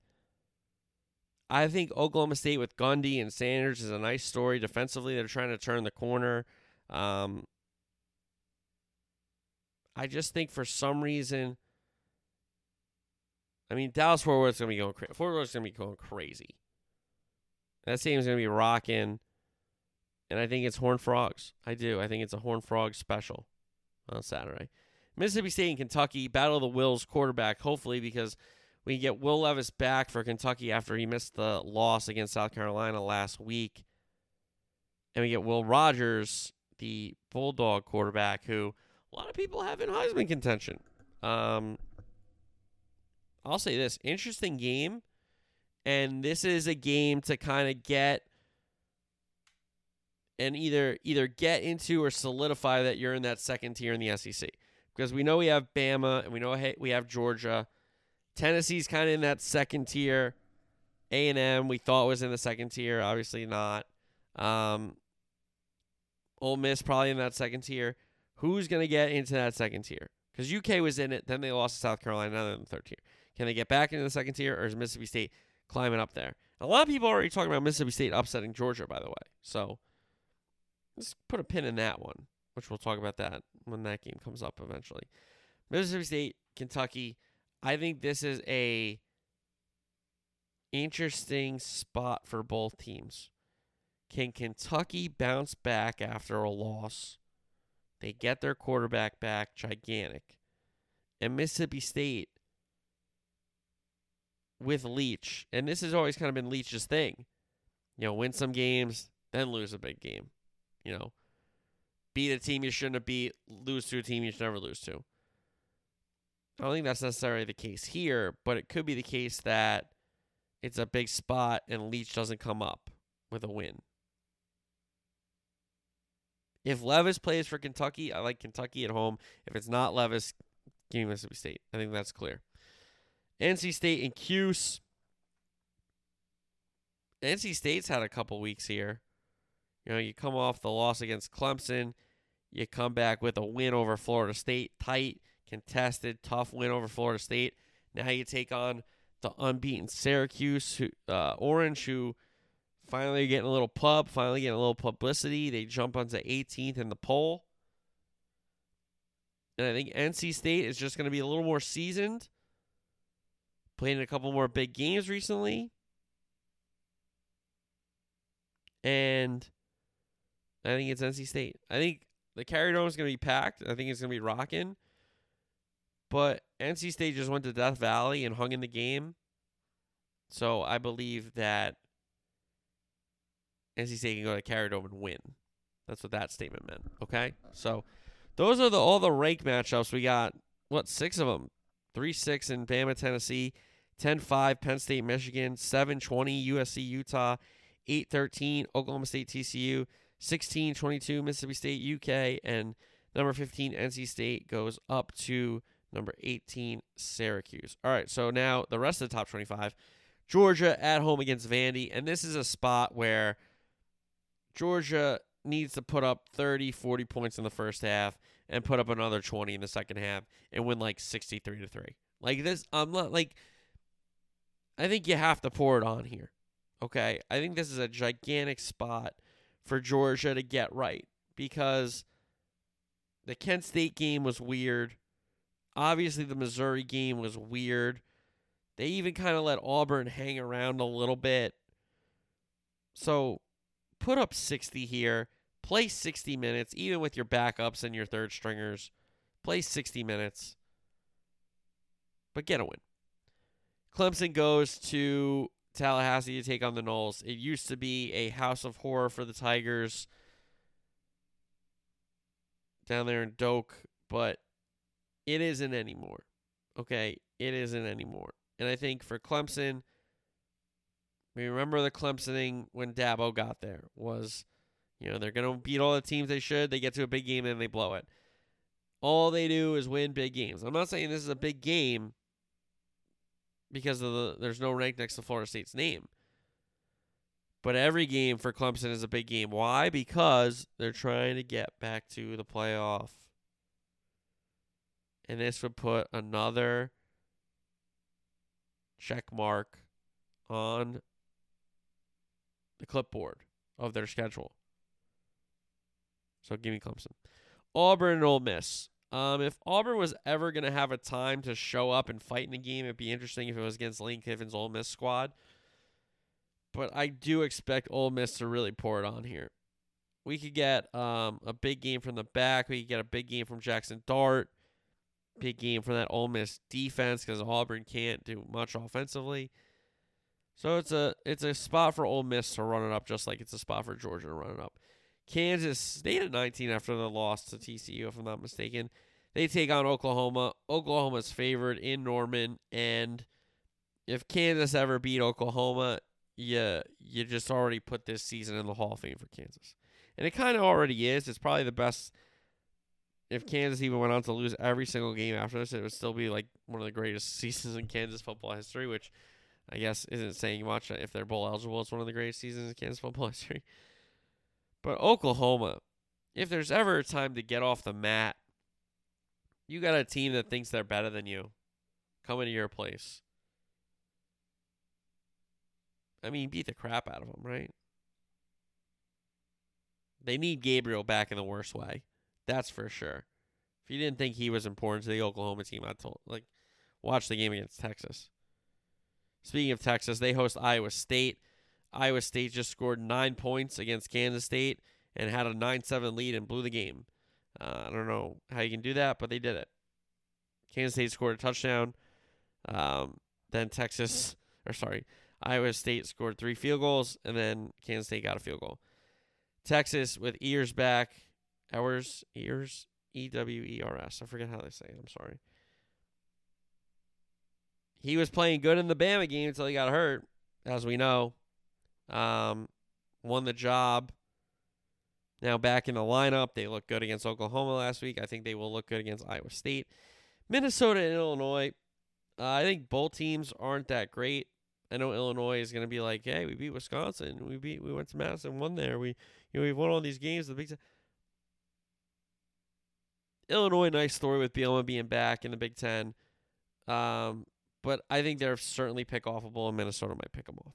I think Oklahoma State with Gundy and Sanders is a nice story. Defensively, they're trying to turn the corner. Um, I just think for some reason, I mean, Dallas Fort Worth's gonna be going crazy. Fort Worth's gonna be going crazy. That team's gonna be rocking, and I think it's Horn Frogs. I do. I think it's a Horn Frog special on Saturday. Mississippi State and Kentucky battle of the Wills quarterback. Hopefully, because we get Will Levis back for Kentucky after he missed the loss against South Carolina last week, and we get Will Rogers, the Bulldog quarterback, who a lot of people have in Heisman contention. Um, I'll say this interesting game, and this is a game to kind of get and either either get into or solidify that you're in that second tier in the SEC because we know we have Bama and we know we have Georgia. Tennessee's kind of in that second tier. A and M we thought was in the second tier, obviously not. Um, Ole Miss probably in that second tier. Who's going to get into that second tier? Because UK was in it, then they lost to South Carolina, now they're in the third tier. Can they get back into the second tier, or is Mississippi State climbing up there? A lot of people are already talking about Mississippi State upsetting Georgia, by the way. So let's put a pin in that one, which we'll talk about that when that game comes up eventually. Mississippi State, Kentucky. I think this is a interesting spot for both teams. Can Kentucky bounce back after a loss? They get their quarterback back, gigantic. And Mississippi State, with Leach, and this has always kind of been Leach's thing. You know, win some games, then lose a big game. You know, beat a team you shouldn't have beat, lose to a team you should never lose to. I don't think that's necessarily the case here, but it could be the case that it's a big spot and Leach doesn't come up with a win. If Levis plays for Kentucky, I like Kentucky at home. If it's not Levis, give me Mississippi State. I think that's clear. NC State and Cuse. NC State's had a couple weeks here. You know, you come off the loss against Clemson, you come back with a win over Florida State, tight, contested, tough win over Florida State. Now you take on the unbeaten Syracuse, who, uh, Orange, who finally getting a little pub, finally getting a little publicity. They jump onto 18th in the poll. And I think NC State is just going to be a little more seasoned. Playing a couple more big games recently. And I think it's NC State. I think the Carrier Dome is going to be packed. I think it's going to be rocking. But NC State just went to Death Valley and hung in the game. So I believe that NC State can go to Carrier Dome and win. That's what that statement meant. Okay? So those are the all the rank matchups. We got, what, six of them? 3 6 in Bama, Tennessee. 10 5, Penn State, Michigan. 7 20, USC, Utah. 8 13, Oklahoma State, TCU. 16 22, Mississippi State, UK. And number 15, NC State goes up to number 18, Syracuse. All right, so now the rest of the top 25. Georgia at home against Vandy. And this is a spot where Georgia needs to put up 30, 40 points in the first half and put up another 20 in the second half and win like 63 to 3. Like this, I'm not like, I think you have to pour it on here. Okay. I think this is a gigantic spot for Georgia to get right because the Kent State game was weird. Obviously, the Missouri game was weird. They even kind of let Auburn hang around a little bit. So put up 60 here. Play 60 minutes, even with your backups and your third stringers. Play 60 minutes. But get a win. Clemson goes to Tallahassee to take on the Noles. It used to be a house of horror for the Tigers down there in Doak, but it isn't anymore. Okay, it isn't anymore. And I think for Clemson, we remember the Clemsoning when Dabo got there was, you know, they're gonna beat all the teams they should. They get to a big game and they blow it. All they do is win big games. I'm not saying this is a big game because of the there's no rank next to Florida State's name. But every game for Clemson is a big game. Why? Because they're trying to get back to the playoff. And this would put another check mark on the clipboard of their schedule. So give me Clemson. Auburn and Ole Miss. Um, if Auburn was ever going to have a time to show up and fight in the game, it'd be interesting if it was against Lane Kiffin's Ole Miss squad. But I do expect Ole Miss to really pour it on here. We could get um, a big game from the back. We could get a big game from Jackson Dart. Big game from that Ole Miss defense because Auburn can't do much offensively. So it's a it's a spot for Ole Miss to run it up, just like it's a spot for Georgia to run it up. Kansas stayed at 19 after the loss to TCU, if I'm not mistaken. They take on Oklahoma. Oklahoma's favored in Norman, and if Kansas ever beat Oklahoma, you you just already put this season in the Hall of Fame for Kansas, and it kind of already is. It's probably the best. If Kansas even went on to lose every single game after this, it would still be like one of the greatest seasons in Kansas football history, which I guess isn't saying much. If they're bowl eligible, it's one of the greatest seasons in Kansas football history. But Oklahoma, if there's ever a time to get off the mat, you got a team that thinks they're better than you coming to your place. I mean, beat the crap out of them, right? They need Gabriel back in the worst way. That's for sure. If you didn't think he was important to the Oklahoma team, I told like watch the game against Texas. Speaking of Texas, they host Iowa State. Iowa State just scored nine points against Kansas State and had a 9 7 lead and blew the game. Uh, I don't know how you can do that, but they did it. Kansas State scored a touchdown. Um, then Texas or sorry, Iowa State scored three field goals, and then Kansas State got a field goal. Texas with ears back, hours ears E W E R S. I forget how they say it. I'm sorry. He was playing good in the Bama game until he got hurt, as we know. Um, won the job. Now back in the lineup. They looked good against Oklahoma last week. I think they will look good against Iowa State. Minnesota and Illinois. Uh, I think both teams aren't that great. I know Illinois is going to be like, "Hey, we beat Wisconsin. We beat. We went to Madison, and won there. We, you know, we've won all these games. The Big Ten." Illinois, nice story with Bielema being back in the Big Ten. Um, but I think they're certainly pick offable, and Minnesota might pick them off.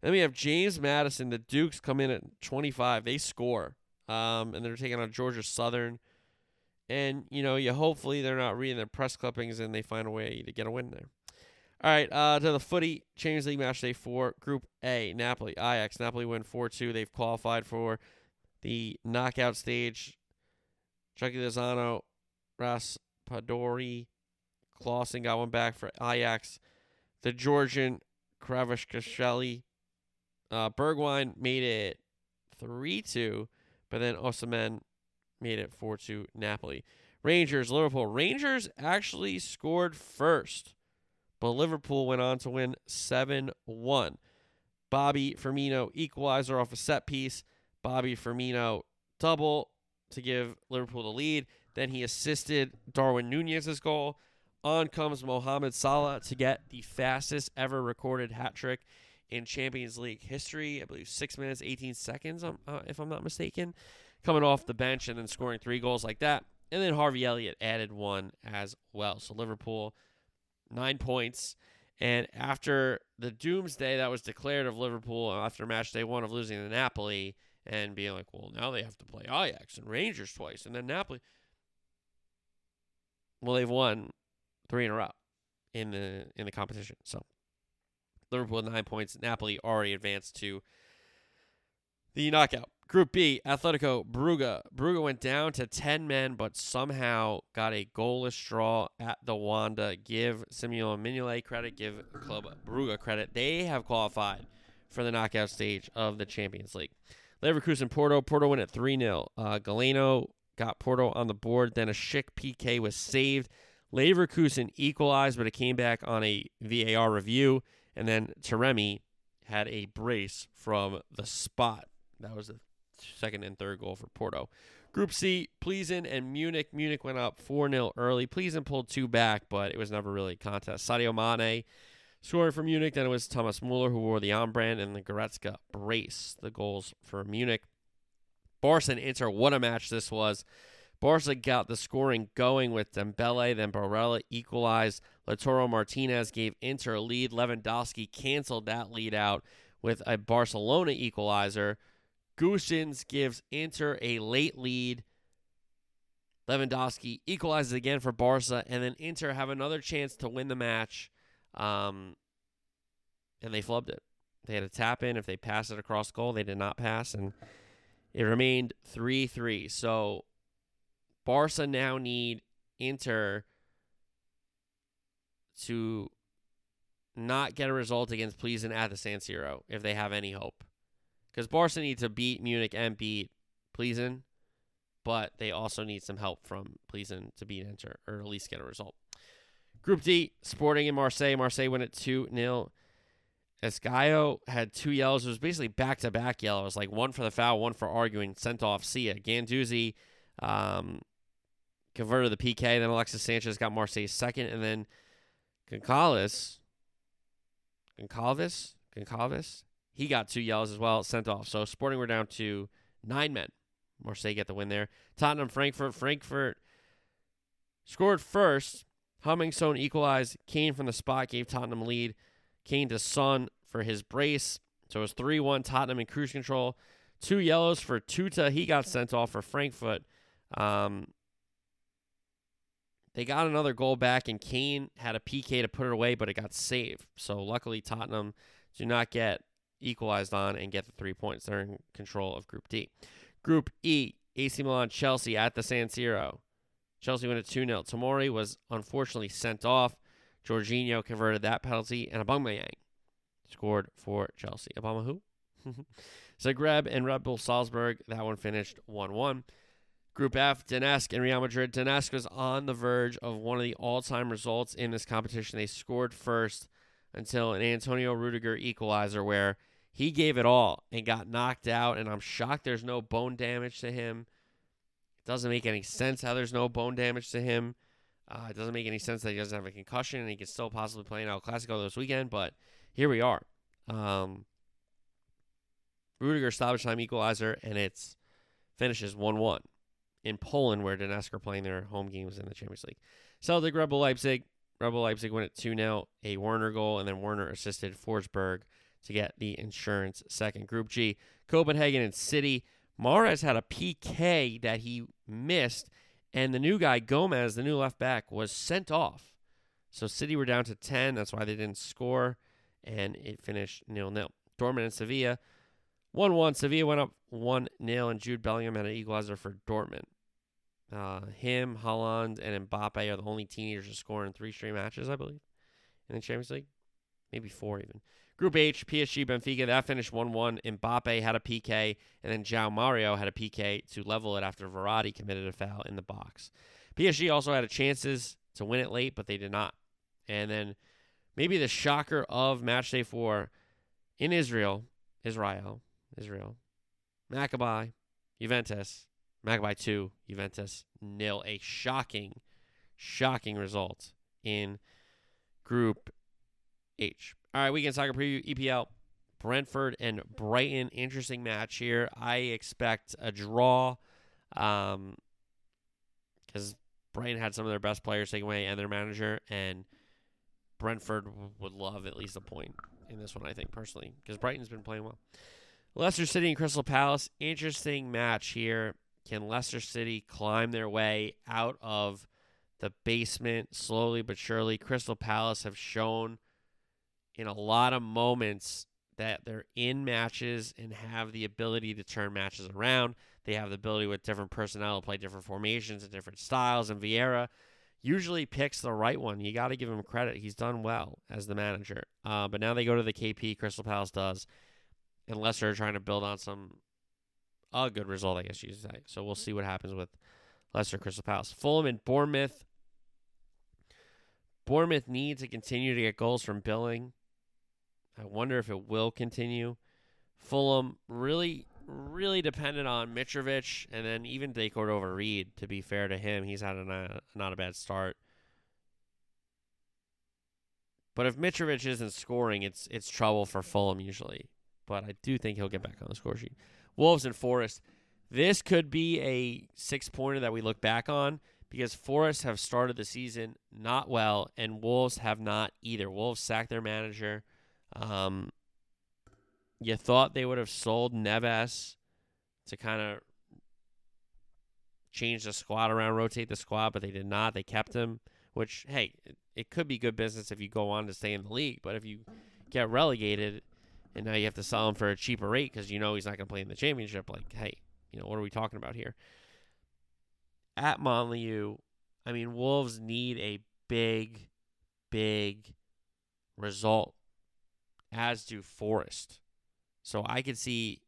Then we have James Madison. The Dukes come in at 25. They score, um, and they're taking on Georgia Southern. And you know, you hopefully they're not reading their press clippings and they find a way to get a win there. All right, uh, to the footy Champions League match day four, Group A, Napoli, Ajax. Napoli win four two. They've qualified for the knockout stage. Chucky Lozano, Raspadori, Klaassen got one back for Ajax. The Georgian Kravashkasheli, uh, Bergwijn made it 3 2, but then Osimhen made it 4 2 Napoli. Rangers, Liverpool. Rangers actually scored first, but Liverpool went on to win 7 1. Bobby Firmino equalizer off a set piece. Bobby Firmino double to give Liverpool the lead. Then he assisted Darwin Nunez's goal. On comes Mohamed Salah to get the fastest ever recorded hat trick in Champions League history. I believe six minutes, 18 seconds, um, uh, if I'm not mistaken. Coming off the bench and then scoring three goals like that. And then Harvey Elliott added one as well. So Liverpool, nine points. And after the doomsday that was declared of Liverpool after match day one of losing to Napoli and being like, well, now they have to play Ajax and Rangers twice and then Napoli. Well, they've won three in a row in the in the competition. So Liverpool nine points. Napoli already advanced to the knockout. Group B, Atletico Brugge. Brugge went down to 10 men, but somehow got a goalless draw at the Wanda. Give Simon Mignolet credit, give Club Brugge credit. They have qualified for the knockout stage of the Champions League. Leverkusen Porto. Porto went at 3 0. Uh, Galeno got Porto on the board. Then a Schick PK was saved. Leverkusen equalized, but it came back on a VAR review. And then Taremi had a brace from the spot. That was the second and third goal for Porto. Group C, Plzen and Munich. Munich went up 4 0 early. Plzen pulled two back, but it was never really a contest. Sadio Mane scoring for Munich. Then it was Thomas Muller who wore the on brand and the Goretzka brace. The goals for Munich. Barca and Inter, what a match this was. Barca got the scoring going with Dembele, then Barella equalized. Lautaro Martinez gave Inter a lead. Lewandowski canceled that lead out with a Barcelona equalizer. Gosens gives Inter a late lead. Lewandowski equalizes again for Barca, and then Inter have another chance to win the match, um, and they flubbed it. They had a tap in. If they pass it across goal, they did not pass, and it remained 3 3. So Barca now need Inter to not get a result against Plzen at the San Siro if they have any hope. Because Barca need to beat Munich and beat Plzen, but they also need some help from Plzen to beat Inter or at least get a result. Group D, Sporting and Marseille. Marseille win at 2 0. Esgaio had two yellows. It was basically back to back yellows, like one for the foul, one for arguing, sent off Sia. Guendouzi um, converted the PK. Then Alexis Sanchez got Marseille's second. And then Goncalves, Goncalves, Goncalves, he got two yellows as well, sent off. So Sporting were down to nine men. Marseille get the win there. Tottenham, Frankfurt. Frankfurt scored first. Hummingstone equalized. Kane from the spot gave Tottenham lead. Kane to Son for his brace. So it was 3 1 Tottenham in cruise control. Two yellows for Tuta. He got sent off for Frankfurt. Um, they got another goal back, and Kane had a PK to put it away, but it got saved. So luckily, Tottenham do not get equalized on and get the three points. They're in control of Group D. Group E, AC Milan, Chelsea at the San Siro. Chelsea went at 2 0. Tomori was unfortunately sent off. Jorginho converted that penalty, and Aubameyang scored for Chelsea. Obama who? Zagreb and Red Bull Salzburg. That one finished 1 1. Group F, Donetsk and Real Madrid. Donetsk was on the verge of one of the all time results in this competition. They scored first until an Antonio Rudiger equalizer where he gave it all and got knocked out. And I'm shocked there's no bone damage to him. It doesn't make any sense how there's no bone damage to him. Uh, it doesn't make any sense that he doesn't have a concussion and he could still possibly play in El Clasico this weekend. But here we are. Um, Rudiger stoppage time equalizer, and it's finishes 1 1 in Poland, where Donetsk are playing their home games in the Champions League. Celtic, Red Bull Leipzig. Rebel Leipzig win it 2 0, a Werner goal, and then Werner assisted Forsberg to get the insurance second. Group G, Copenhagen and City. Mahrez had a PK that he missed, and the new guy, Gomez, the new left back, was sent off. So City were down to 10. That's why they didn't score, and it finished nil nil. Dortmund and Sevilla. 1 1. Sevilla went up 1 0, and Jude Bellingham had an equalizer for Dortmund. Uh, him, Haaland, and Mbappe are the only teenagers to score in three straight matches, I believe, in the Champions League. Maybe four, even. Group H, PSG, Benfica, that finished 1 1. Mbappe had a PK, and then João Mario had a PK to level it after Verratti committed a foul in the box. PSG also had a chances to win it late, but they did not. And then maybe the shocker of match day four in Israel, Israel, Israel, Maccabi, Juventus, Maccabi 2, Juventus nil. A shocking, shocking result in Group H. All right, weekend soccer preview, EPL. Brentford and Brighton. Interesting match here. I expect a draw um, because Brighton had some of their best players taken away and their manager, and Brentford would love at least a point in this one, I think, personally, because Brighton's been playing well. Leicester City and Crystal Palace. Interesting match here. Can Leicester City climb their way out of the basement slowly but surely? Crystal Palace have shown in a lot of moments that they're in matches and have the ability to turn matches around. They have the ability with different personnel to play different formations and different styles. And Vieira usually picks the right one. You got to give him credit. He's done well as the manager. Uh, but now they go to the KP. Crystal Palace does. And Leicester are trying to build on some a good result, I guess you say. So we'll see what happens with Leicester Crystal Palace. Fulham and Bournemouth. Bournemouth needs to continue to get goals from Billing. I wonder if it will continue. Fulham really, really dependent on Mitrovic and then even De Cordova-Reid. To be fair to him, he's had a not, not a bad start. But if Mitrovic isn't scoring, it's it's trouble for Fulham usually. But I do think he'll get back on the score sheet. Wolves and Forest. This could be a six pointer that we look back on because Forest have started the season not well and Wolves have not either. Wolves sacked their manager. Um, you thought they would have sold Neves to kind of change the squad around, rotate the squad, but they did not. They kept him, which, hey, it, it could be good business if you go on to stay in the league. But if you get relegated and now you have to sell him for a cheaper rate because you know he's not going to play in the championship, like, hey, you know, what are we talking about here? At Molineux, I mean, Wolves need a big, big result as do Forest. So I could see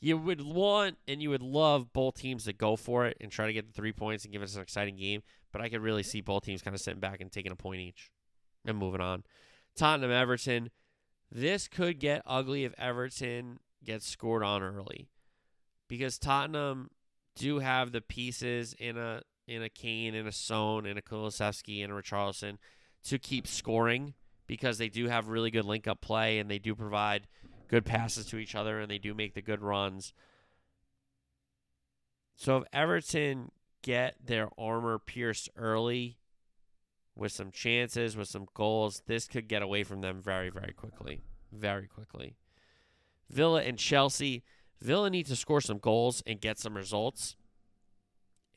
you would want and you would love both teams to go for it and try to get the three points and give us an exciting game. But I could really see both teams kind of sitting back and taking a point each and moving on. Tottenham Everton. This could get ugly if Everton gets scored on early. Because Tottenham do have the pieces in a in a Kane, in a Son, in a Kulusevski, in a Richarlison to keep scoring because they do have really good link up play and they do provide good passes to each other and they do make the good runs. So if Everton get their armor pierced early with some chances, with some goals, this could get away from them very, very quickly. Very quickly. Villa and Chelsea. Villa need to score some goals and get some results.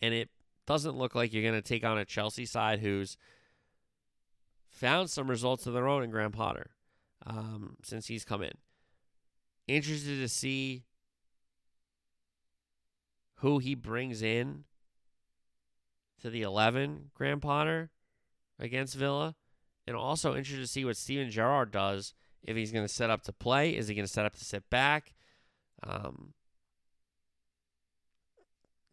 And it doesn't look like you're going to take on a Chelsea side who's found some results of their own in Graham Potter um, since he's come in. Interested to see who he brings in to the 11, Graham Potter, against Villa, and also interested to see what Steven Gerrard does. If he's going to set up to play, is he going to set up to sit back? Um,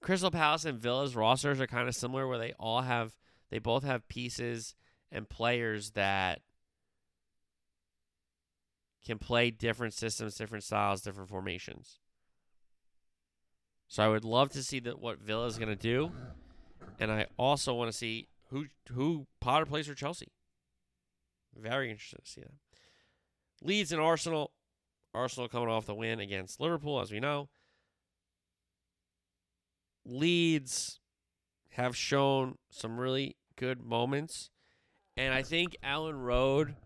Crystal Palace and Villa's rosters are kind of similar, where they all have they both have pieces and players that can play different systems, different styles, different formations. So I would love to see that what Villa is going to do, and I also want to see who who Potter plays for Chelsea. Very interested to see that. Leeds and Arsenal. Arsenal coming off the win against Liverpool, as we know. Leeds have shown some really good moments, and I think Elland Road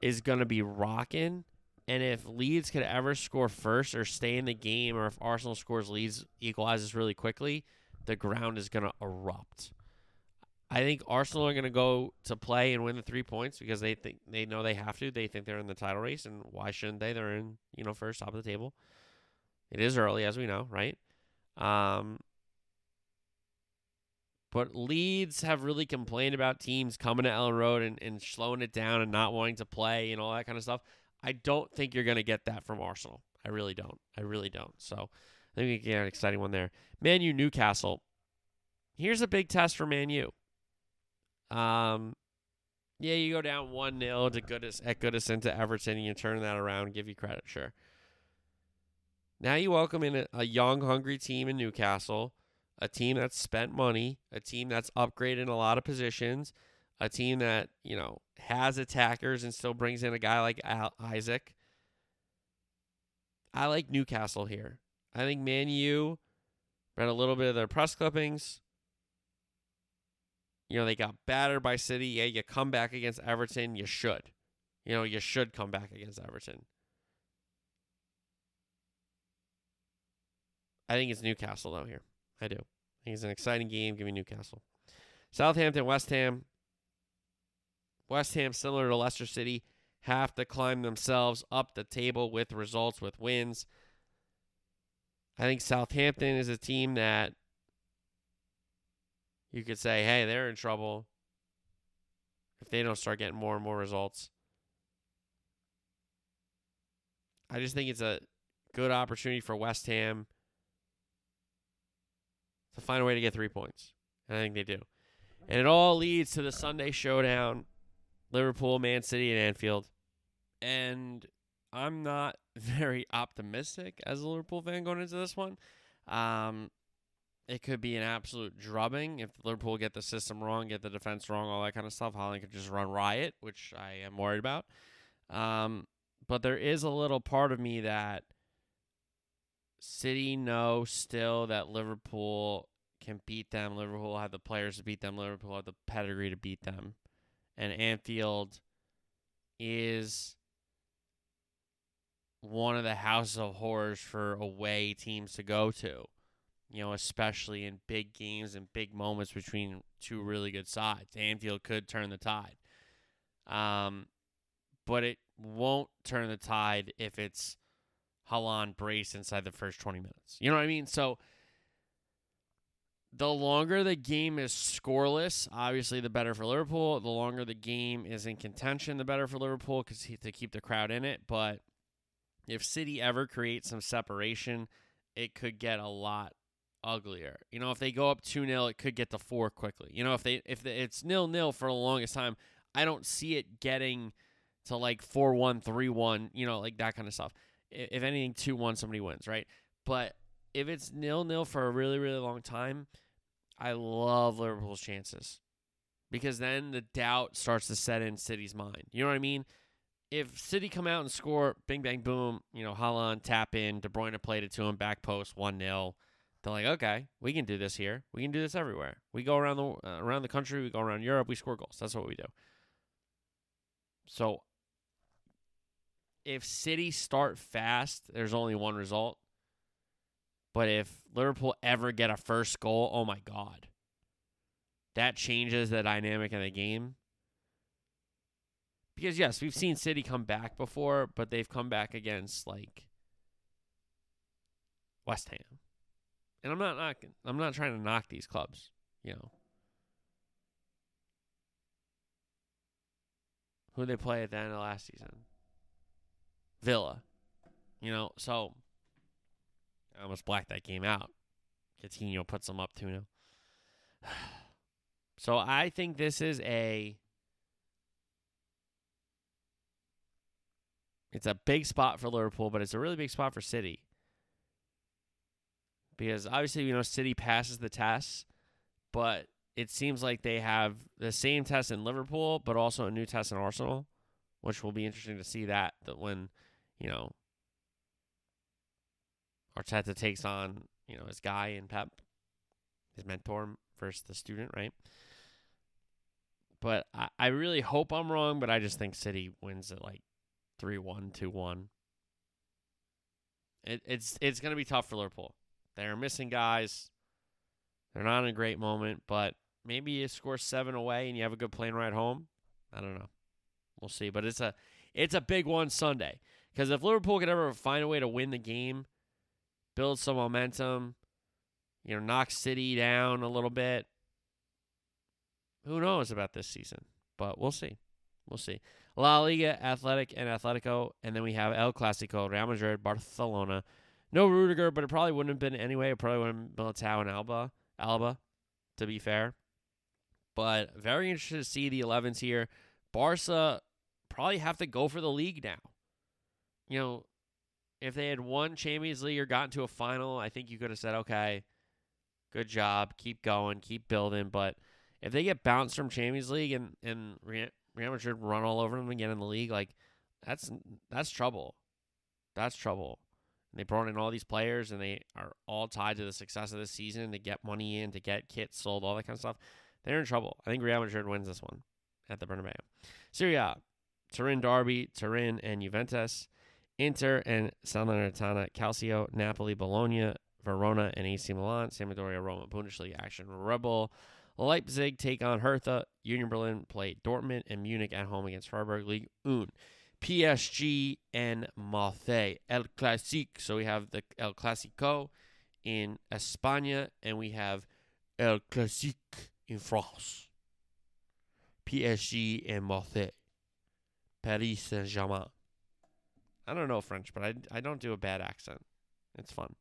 is going to be rocking. And if Leeds could ever score first or stay in the game, or if Arsenal scores Leeds equalizes really quickly, the ground is going to erupt. I think Arsenal are going to go to play and win the three points because they think they know they have to. They think they're in the title race, and why shouldn't they? They're in you know first top of the table. It is early, as we know, right? Um, but Leeds have really complained about teams coming to Elland Road and, and slowing it down and not wanting to play and all that kind of stuff. I don't think you're going to get that from Arsenal. I really don't. I really don't. So I think we get an exciting one there. Man U Newcastle. Here's a big test for Man U. Um, yeah, you go down one 0 to Goodis at Goodison to Everton, and you turn that around. Give you credit, sure. Now you welcome in a, a young, hungry team in Newcastle, a team that's spent money, a team that's upgraded in a lot of positions, a team that you know has attackers and still brings in a guy like Al- Isak. I like Newcastle here. I think Man U read a little bit of their press clippings. You know, they got battered by City. Yeah, you come back against Everton, you should. You know, you should come back against Everton. I think it's Newcastle though here. I do. I think it's an exciting game. Give me Newcastle. Southampton, West Ham. West Ham, similar to Leicester City, have to climb themselves up the table with results, with wins. I think Southampton is a team that you could say, hey, they're in trouble if they don't start getting more and more results. I just think it's a good opportunity for West Ham to find a way to get three points. And I think they do. And it all leads to the Sunday showdown Liverpool, Man City, and Anfield. And I'm not very optimistic as a Liverpool fan going into this one. Um, it could be an absolute drubbing if Liverpool get the system wrong, get the defense wrong, all that kind of stuff. Haaland could just run riot, which I am worried about. Um, but there is a little part of me that City know still that Liverpool can beat them. Liverpool have the players to beat them. Liverpool have the pedigree to beat them. And Anfield is one of the houses of horrors for away teams to go to. You know, especially in big games and big moments between two really good sides. Anfield could turn the tide. Um, but it won't turn the tide if it's Haaland brace inside the first 20 minutes. You know what I mean? So the longer the game is scoreless, obviously the better for Liverpool. The longer the game is in contention, the better for Liverpool because to keep the crowd in it. But if City ever creates some separation, it could get a lot uglier. You know, if they go up 2-0, it could get to 4 quickly. You know, if they if it's nil-nil for the longest time, I don't see it getting to like 4-1, 3-1, you know, like that kind of stuff. If anything 2-1 somebody wins, right? But if it's nil-nil for a really really long time, I love Liverpool's chances because then the doubt starts to set in City's mind. You know what I mean? If City come out and score, bing, bang, boom, you know, Haaland tap in, De Bruyne played it to him, back post, 1 0. They're like, okay, we can do this here. We can do this everywhere. We go around the uh, around the country, we go around Europe, we score goals. That's what we do. So if City start fast, there's only one result. But if Liverpool ever get a first goal, oh my God. That changes the dynamic of the game. Because, yes, we've seen City come back before, but they've come back against, like, West Ham. And I'm not knocking, I'm not trying to knock these clubs, you know. Who they play at the end of last season? Villa. You know, so I almost blacked that game out. Coutinho puts them up 2 0. So I think this is a It's a big spot for Liverpool, but it's a really big spot for City. Because obviously, you know, City passes the tests, but it seems like they have the same test in Liverpool, but also a new test in Arsenal, which will be interesting to see that that when, you know, Arteta takes on, you know, his guy in Pep, his mentor versus the student, right? But I, I really hope I'm wrong, but I just think City wins it like 3 1, 2 1. It, it's it's going to be tough for Liverpool. They're missing guys. They're not in a great moment, but maybe you score seven away and you have a good plane ride home. I don't know. We'll see. But it's a it's a big one Sunday. Because if Liverpool could ever find a way to win the game, build some momentum, you know, knock City down a little bit, who knows about this season? But we'll see. We'll see. La Liga, Athletic, and Atletico. And then we have El Clasico, Real Madrid, Barcelona. No Rudiger, but it probably wouldn't have been anyway. It probably wouldn't have been Militao and Alaba, Alaba, to be fair. But very interested to see the 11s here. Barca probably have to go for the league now. You know, if they had won Champions League or gotten to a final, I think you could have said, okay, good job, keep going, keep building. But if they get bounced from Champions League and, and Real Madrid run all over them again in the league, like that's that's trouble. That's trouble. They brought in all these players, and they are all tied to the success of this season to get money in, to get kits sold, all that kind of stuff. They're in trouble. I think Real Madrid wins this one at the Bernabeu. Serie A, Turin Derby, Turin and Juventus, Inter and Salernitana, Calcio, Napoli, Bologna, Verona, and AC Milan, Sampdoria, Roma, Bundesliga action, Rebel, Leipzig take on Hertha. Union Berlin play Dortmund and Munich at home against Freiburg League Un. PSG and Marseille. El Clasique. So we have the El Clasico in España and we have El Clasique in France. PSG and Marseille. Paris Saint Germain. I don't know French, but I, I don't do a bad accent. It's fun.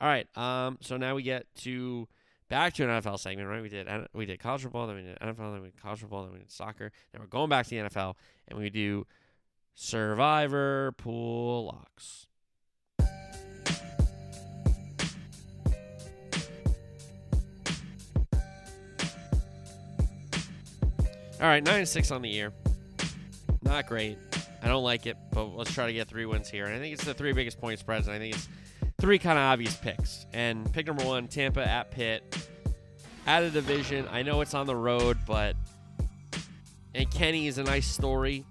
All right. Um. So now we get to back to an NFL segment, right? We did we did college football, then we did NFL, then we did college football, then we did soccer. Then we're going back to the NFL, and we do Survivor pool locks. All right, nine and six on the year. Not great. I don't like it, but let's try to get three wins here. And I think it's the three biggest point spreads, and I think it's three kind of obvious picks. And pick number one, Tampa at Pitt. At a division. I know it's on the road, but and Kenny is a nice story.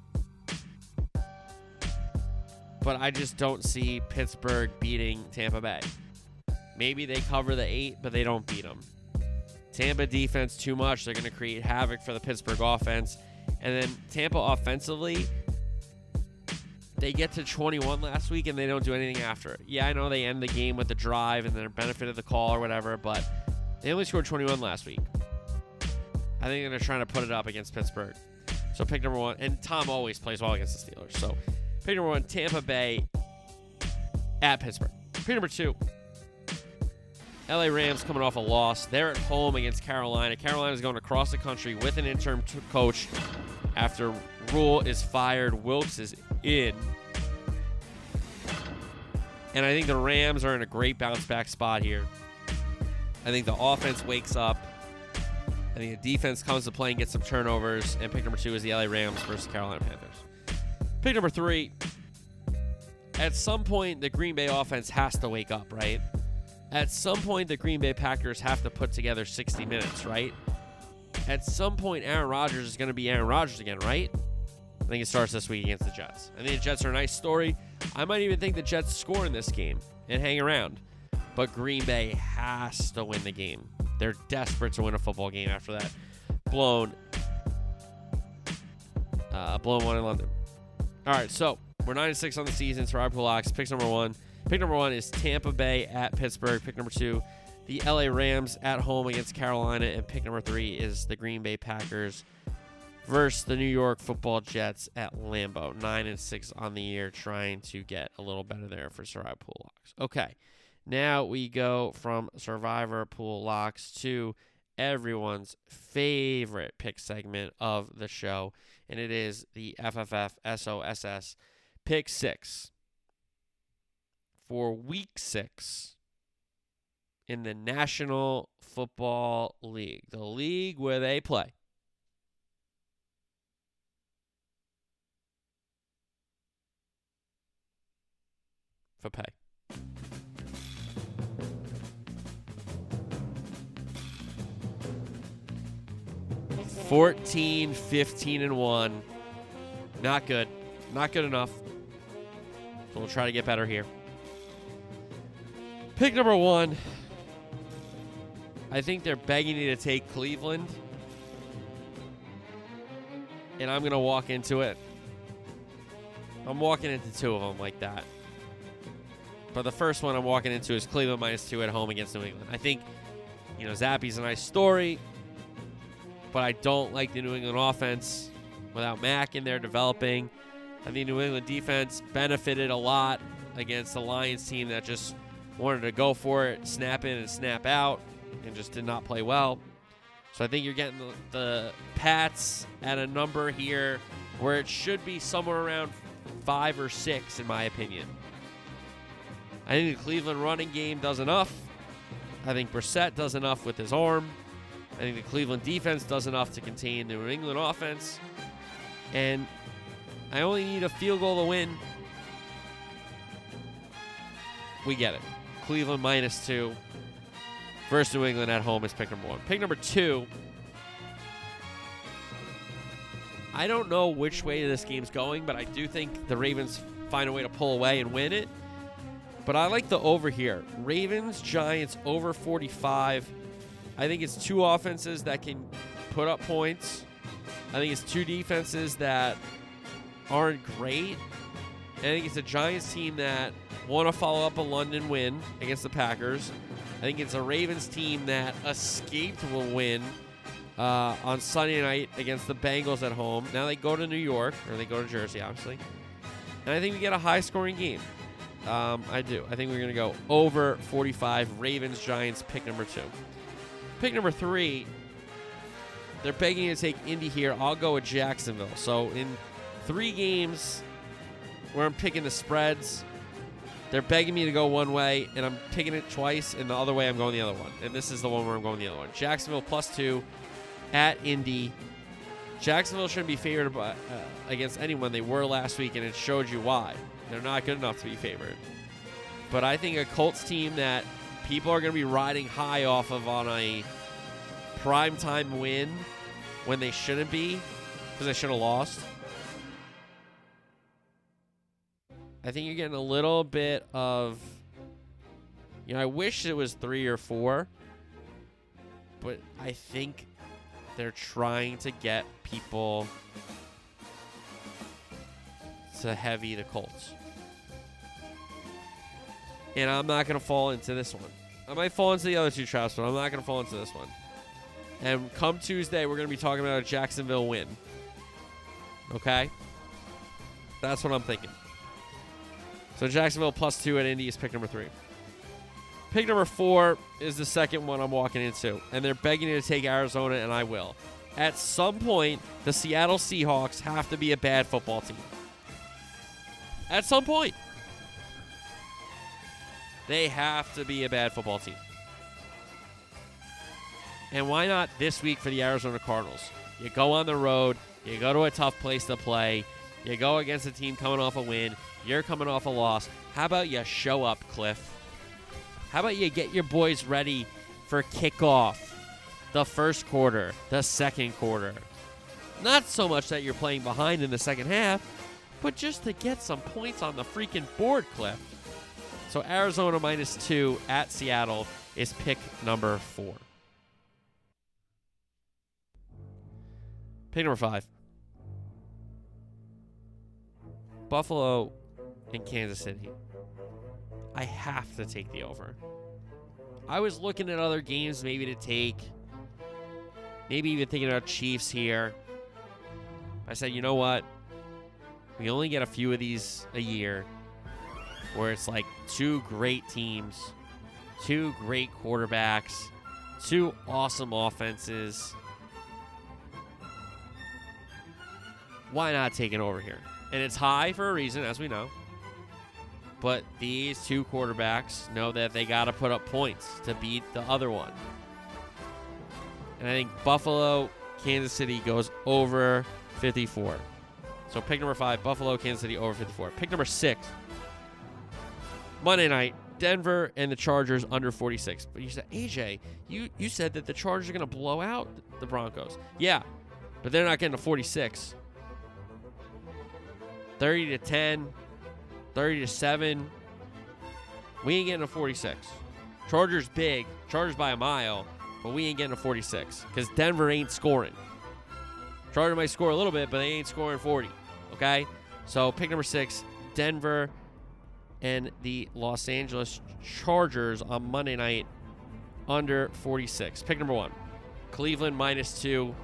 But I just don't see Pittsburgh beating Tampa Bay. Maybe they cover the eight, but they don't beat them. Tampa defense too much. They're going to create havoc for the Pittsburgh offense. And then Tampa offensively, they get to 21 last week and they don't do anything after it. Yeah, I know they end the game with the drive and their benefit of the call or whatever, but they only scored 21 last week. I think they're trying to put it up against Pittsburgh. So pick number one, and Tom always plays well against the Steelers. So pick number one, Tampa Bay at Pittsburgh. Pick number two, LA Rams coming off a loss. They're at home against Carolina. Carolina is going across the country with an interim t- coach after Rhule is fired. Wilks is in. And I think the Rams are in a great bounce back spot here. I think the offense wakes up. I think the defense comes to play and gets some turnovers. And pick number two is the LA Rams versus Carolina Panthers. Pick number three. At some point, the Green Bay offense has to wake up, right? At some point, the Green Bay Packers have to put together 60 minutes, right? At some point, Aaron Rodgers is going to be Aaron Rodgers again, right? I think it starts this week against the Jets. I think the Jets are a nice story. I might even think the Jets score in this game and hang around. But Green Bay has to win the game. They're desperate to win a football game after that blown uh, blown one in London. All right, so we're nine and six on the season. Survivor Pool Locks. Picks number one. Pick number one is Tampa Bay at Pittsburgh. Pick number two, the LA Rams at home against Carolina, and pick number three is the Green Bay Packers versus the New York Football Jets at Lambeau. Nine and six on the year, trying to get a little better there for Survivor Pool Locks. Okay, now we go from Survivor Pool Locks to everyone's favorite pick segment of the show, and it is the FFF SOSS Pick Six for Week Six in the National Football League, the league where they play. For pay. Fourteen, fifteen, and 1. Not good. Not good enough. So we'll try to get better here. Pick number one. I think they're begging you to take Cleveland. And I'm going to walk into it. I'm walking into two of them like that. But the first one I'm walking into is Cleveland minus two at home against New England. I think, you know, Zappe's a nice story, but I don't like the New England offense without Mac in there developing. I think New England defense benefited a lot against the Lions team that just wanted to go for it, snap in and snap out, and just did not play well. So I think you're getting the, the Pats at a number here where it should be somewhere around five or six, in my opinion. I think the Cleveland running game does enough. I think Brissett does enough with his arm. I think the Cleveland defense does enough to contain the New England offense. And I only need a field goal to win. We get it. Cleveland minus two versus New England at home is pick number one. Pick number two. I don't know which way this game's going, but I do think the Ravens find a way to pull away and win it. But I like the over here. Ravens, Giants over 45. I think it's two offenses that can put up points. I think it's two defenses that aren't great. I think it's a Giants team that want to follow up a London win against the Packers. I think it's a Ravens team that escaped will win uh, on Sunday night against the Bengals at home. Now they go to New York, or they go to Jersey, obviously. And I think we get a high scoring game. Um, I do. I think we're going to go over 45. Ravens, Giants, pick number two. Pick number three, they're begging to take Indy here. I'll go with Jacksonville. So in three games where I'm picking the spreads, they're begging me to go one way, and I'm picking it twice, and the other way I'm going the other one. And this is the one where I'm going the other one. Jacksonville plus two at Indy. Jacksonville shouldn't be favored by, uh, against anyone. They were last week, and it showed you why. They're not good enough to be favored. But I think a Colts team that people are going to be riding high off of on a primetime win when they shouldn't be because they should have lost. I think you're getting a little bit of. You know, I wish it was three or four, but I think they're trying to get people to heavy the Colts. And I'm not to fall into this one. I might fall into the other two traps, but I'm not to fall into this one. And come Tuesday, we're to be talking about a Jacksonville win. Okay? That's what I'm thinking. So Jacksonville plus two at Indy is pick number three. Pick number four is the second one I'm walking into, and they're begging me to take Arizona, and I will. At some point, the Seattle Seahawks have to be a bad football team. At some point, they have to be a bad football team. And why not this week for the Arizona Cardinals? You go on the road, you go to a tough place to play, you go against a team coming off a win, you're coming off a loss. How about you show up, Cliff? How about you get your boys ready for kickoff? The first quarter, the second quarter. Not so much that you're playing behind in the second half, but just to get some points on the freaking board, Cliff. So Arizona minus two at Seattle is pick number four. Pick number five. Buffalo and Kansas City. I have to take the over. I was looking at other games maybe to take. Maybe even thinking about Chiefs here. I said, you know what? We only get a few of these a year where it's like two great teams, two great quarterbacks, two awesome offenses. Why not take it over here? And it's high for a reason, as we know. But these two quarterbacks know that they got to put up points to beat the other one. And I think Buffalo, Kansas City goes over 54. So pick number five, Buffalo, Kansas City over 54. Pick number six, Monday night, Denver and the Chargers under 46. But you said, AJ, you, you said that the Chargers are going to blow out the Broncos. Yeah, but they're not getting to 46. 30 to 10, 30 to 7. We ain't getting a 46. Chargers big, Chargers by a mile, but we ain't getting a 46 because Denver ain't scoring. Chargers might score a little bit, but they ain't scoring 40. Okay? So pick number six, Denver and the Los Angeles Chargers on Monday night under 46. Pick number one, Cleveland minus two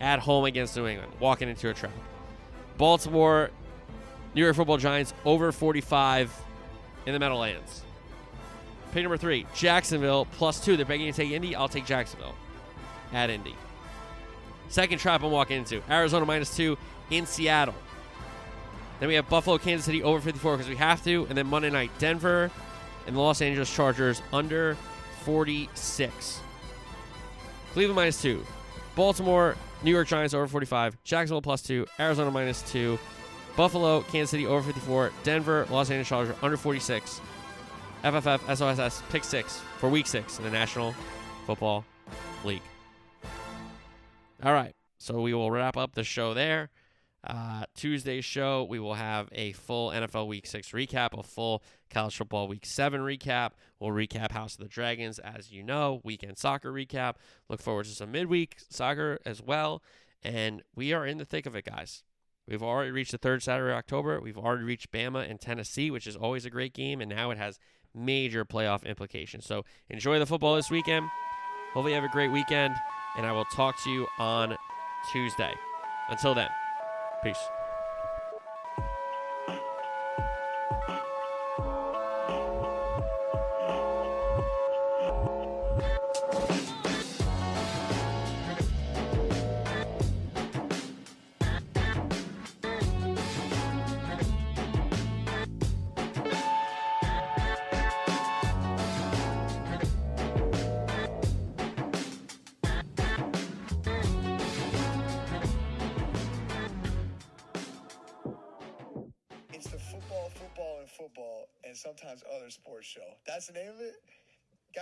at home against New England, walking into a trap. Baltimore, New York Football Giants over 45 in the Meadowlands. Pick number three, Jacksonville plus two. They're begging to take Indy. I'll take Jacksonville at Indy. Second trap I'm walking into Arizona minus two in Seattle. Then we have Buffalo, Kansas City over 54 because we have to. And then Monday night, Denver and the Los Angeles Chargers under 46. Cleveland minus two. Baltimore, New York Giants over 45. Jacksonville plus two. Arizona minus two. Buffalo, Kansas City over 54. Denver, Los Angeles Chargers under 46. FFF, SOSS, pick six for week six in the National Football League. All right. So we will wrap up the show there. Uh, Tuesday's show, we will have a full NFL Week 6 recap, a full college football Week 7 recap. We'll recap House of the Dragons, as you know, weekend soccer recap. Look forward to some midweek soccer as well. And we are in the thick of it, guys. We've already reached the third Saturday of October. We've already reached Bama and Tennessee, which is always a great game. And now it has major playoff implications. So enjoy the football this weekend. Hopefully, you have a great weekend. And I will talk to you on Tuesday. Until then. Peace.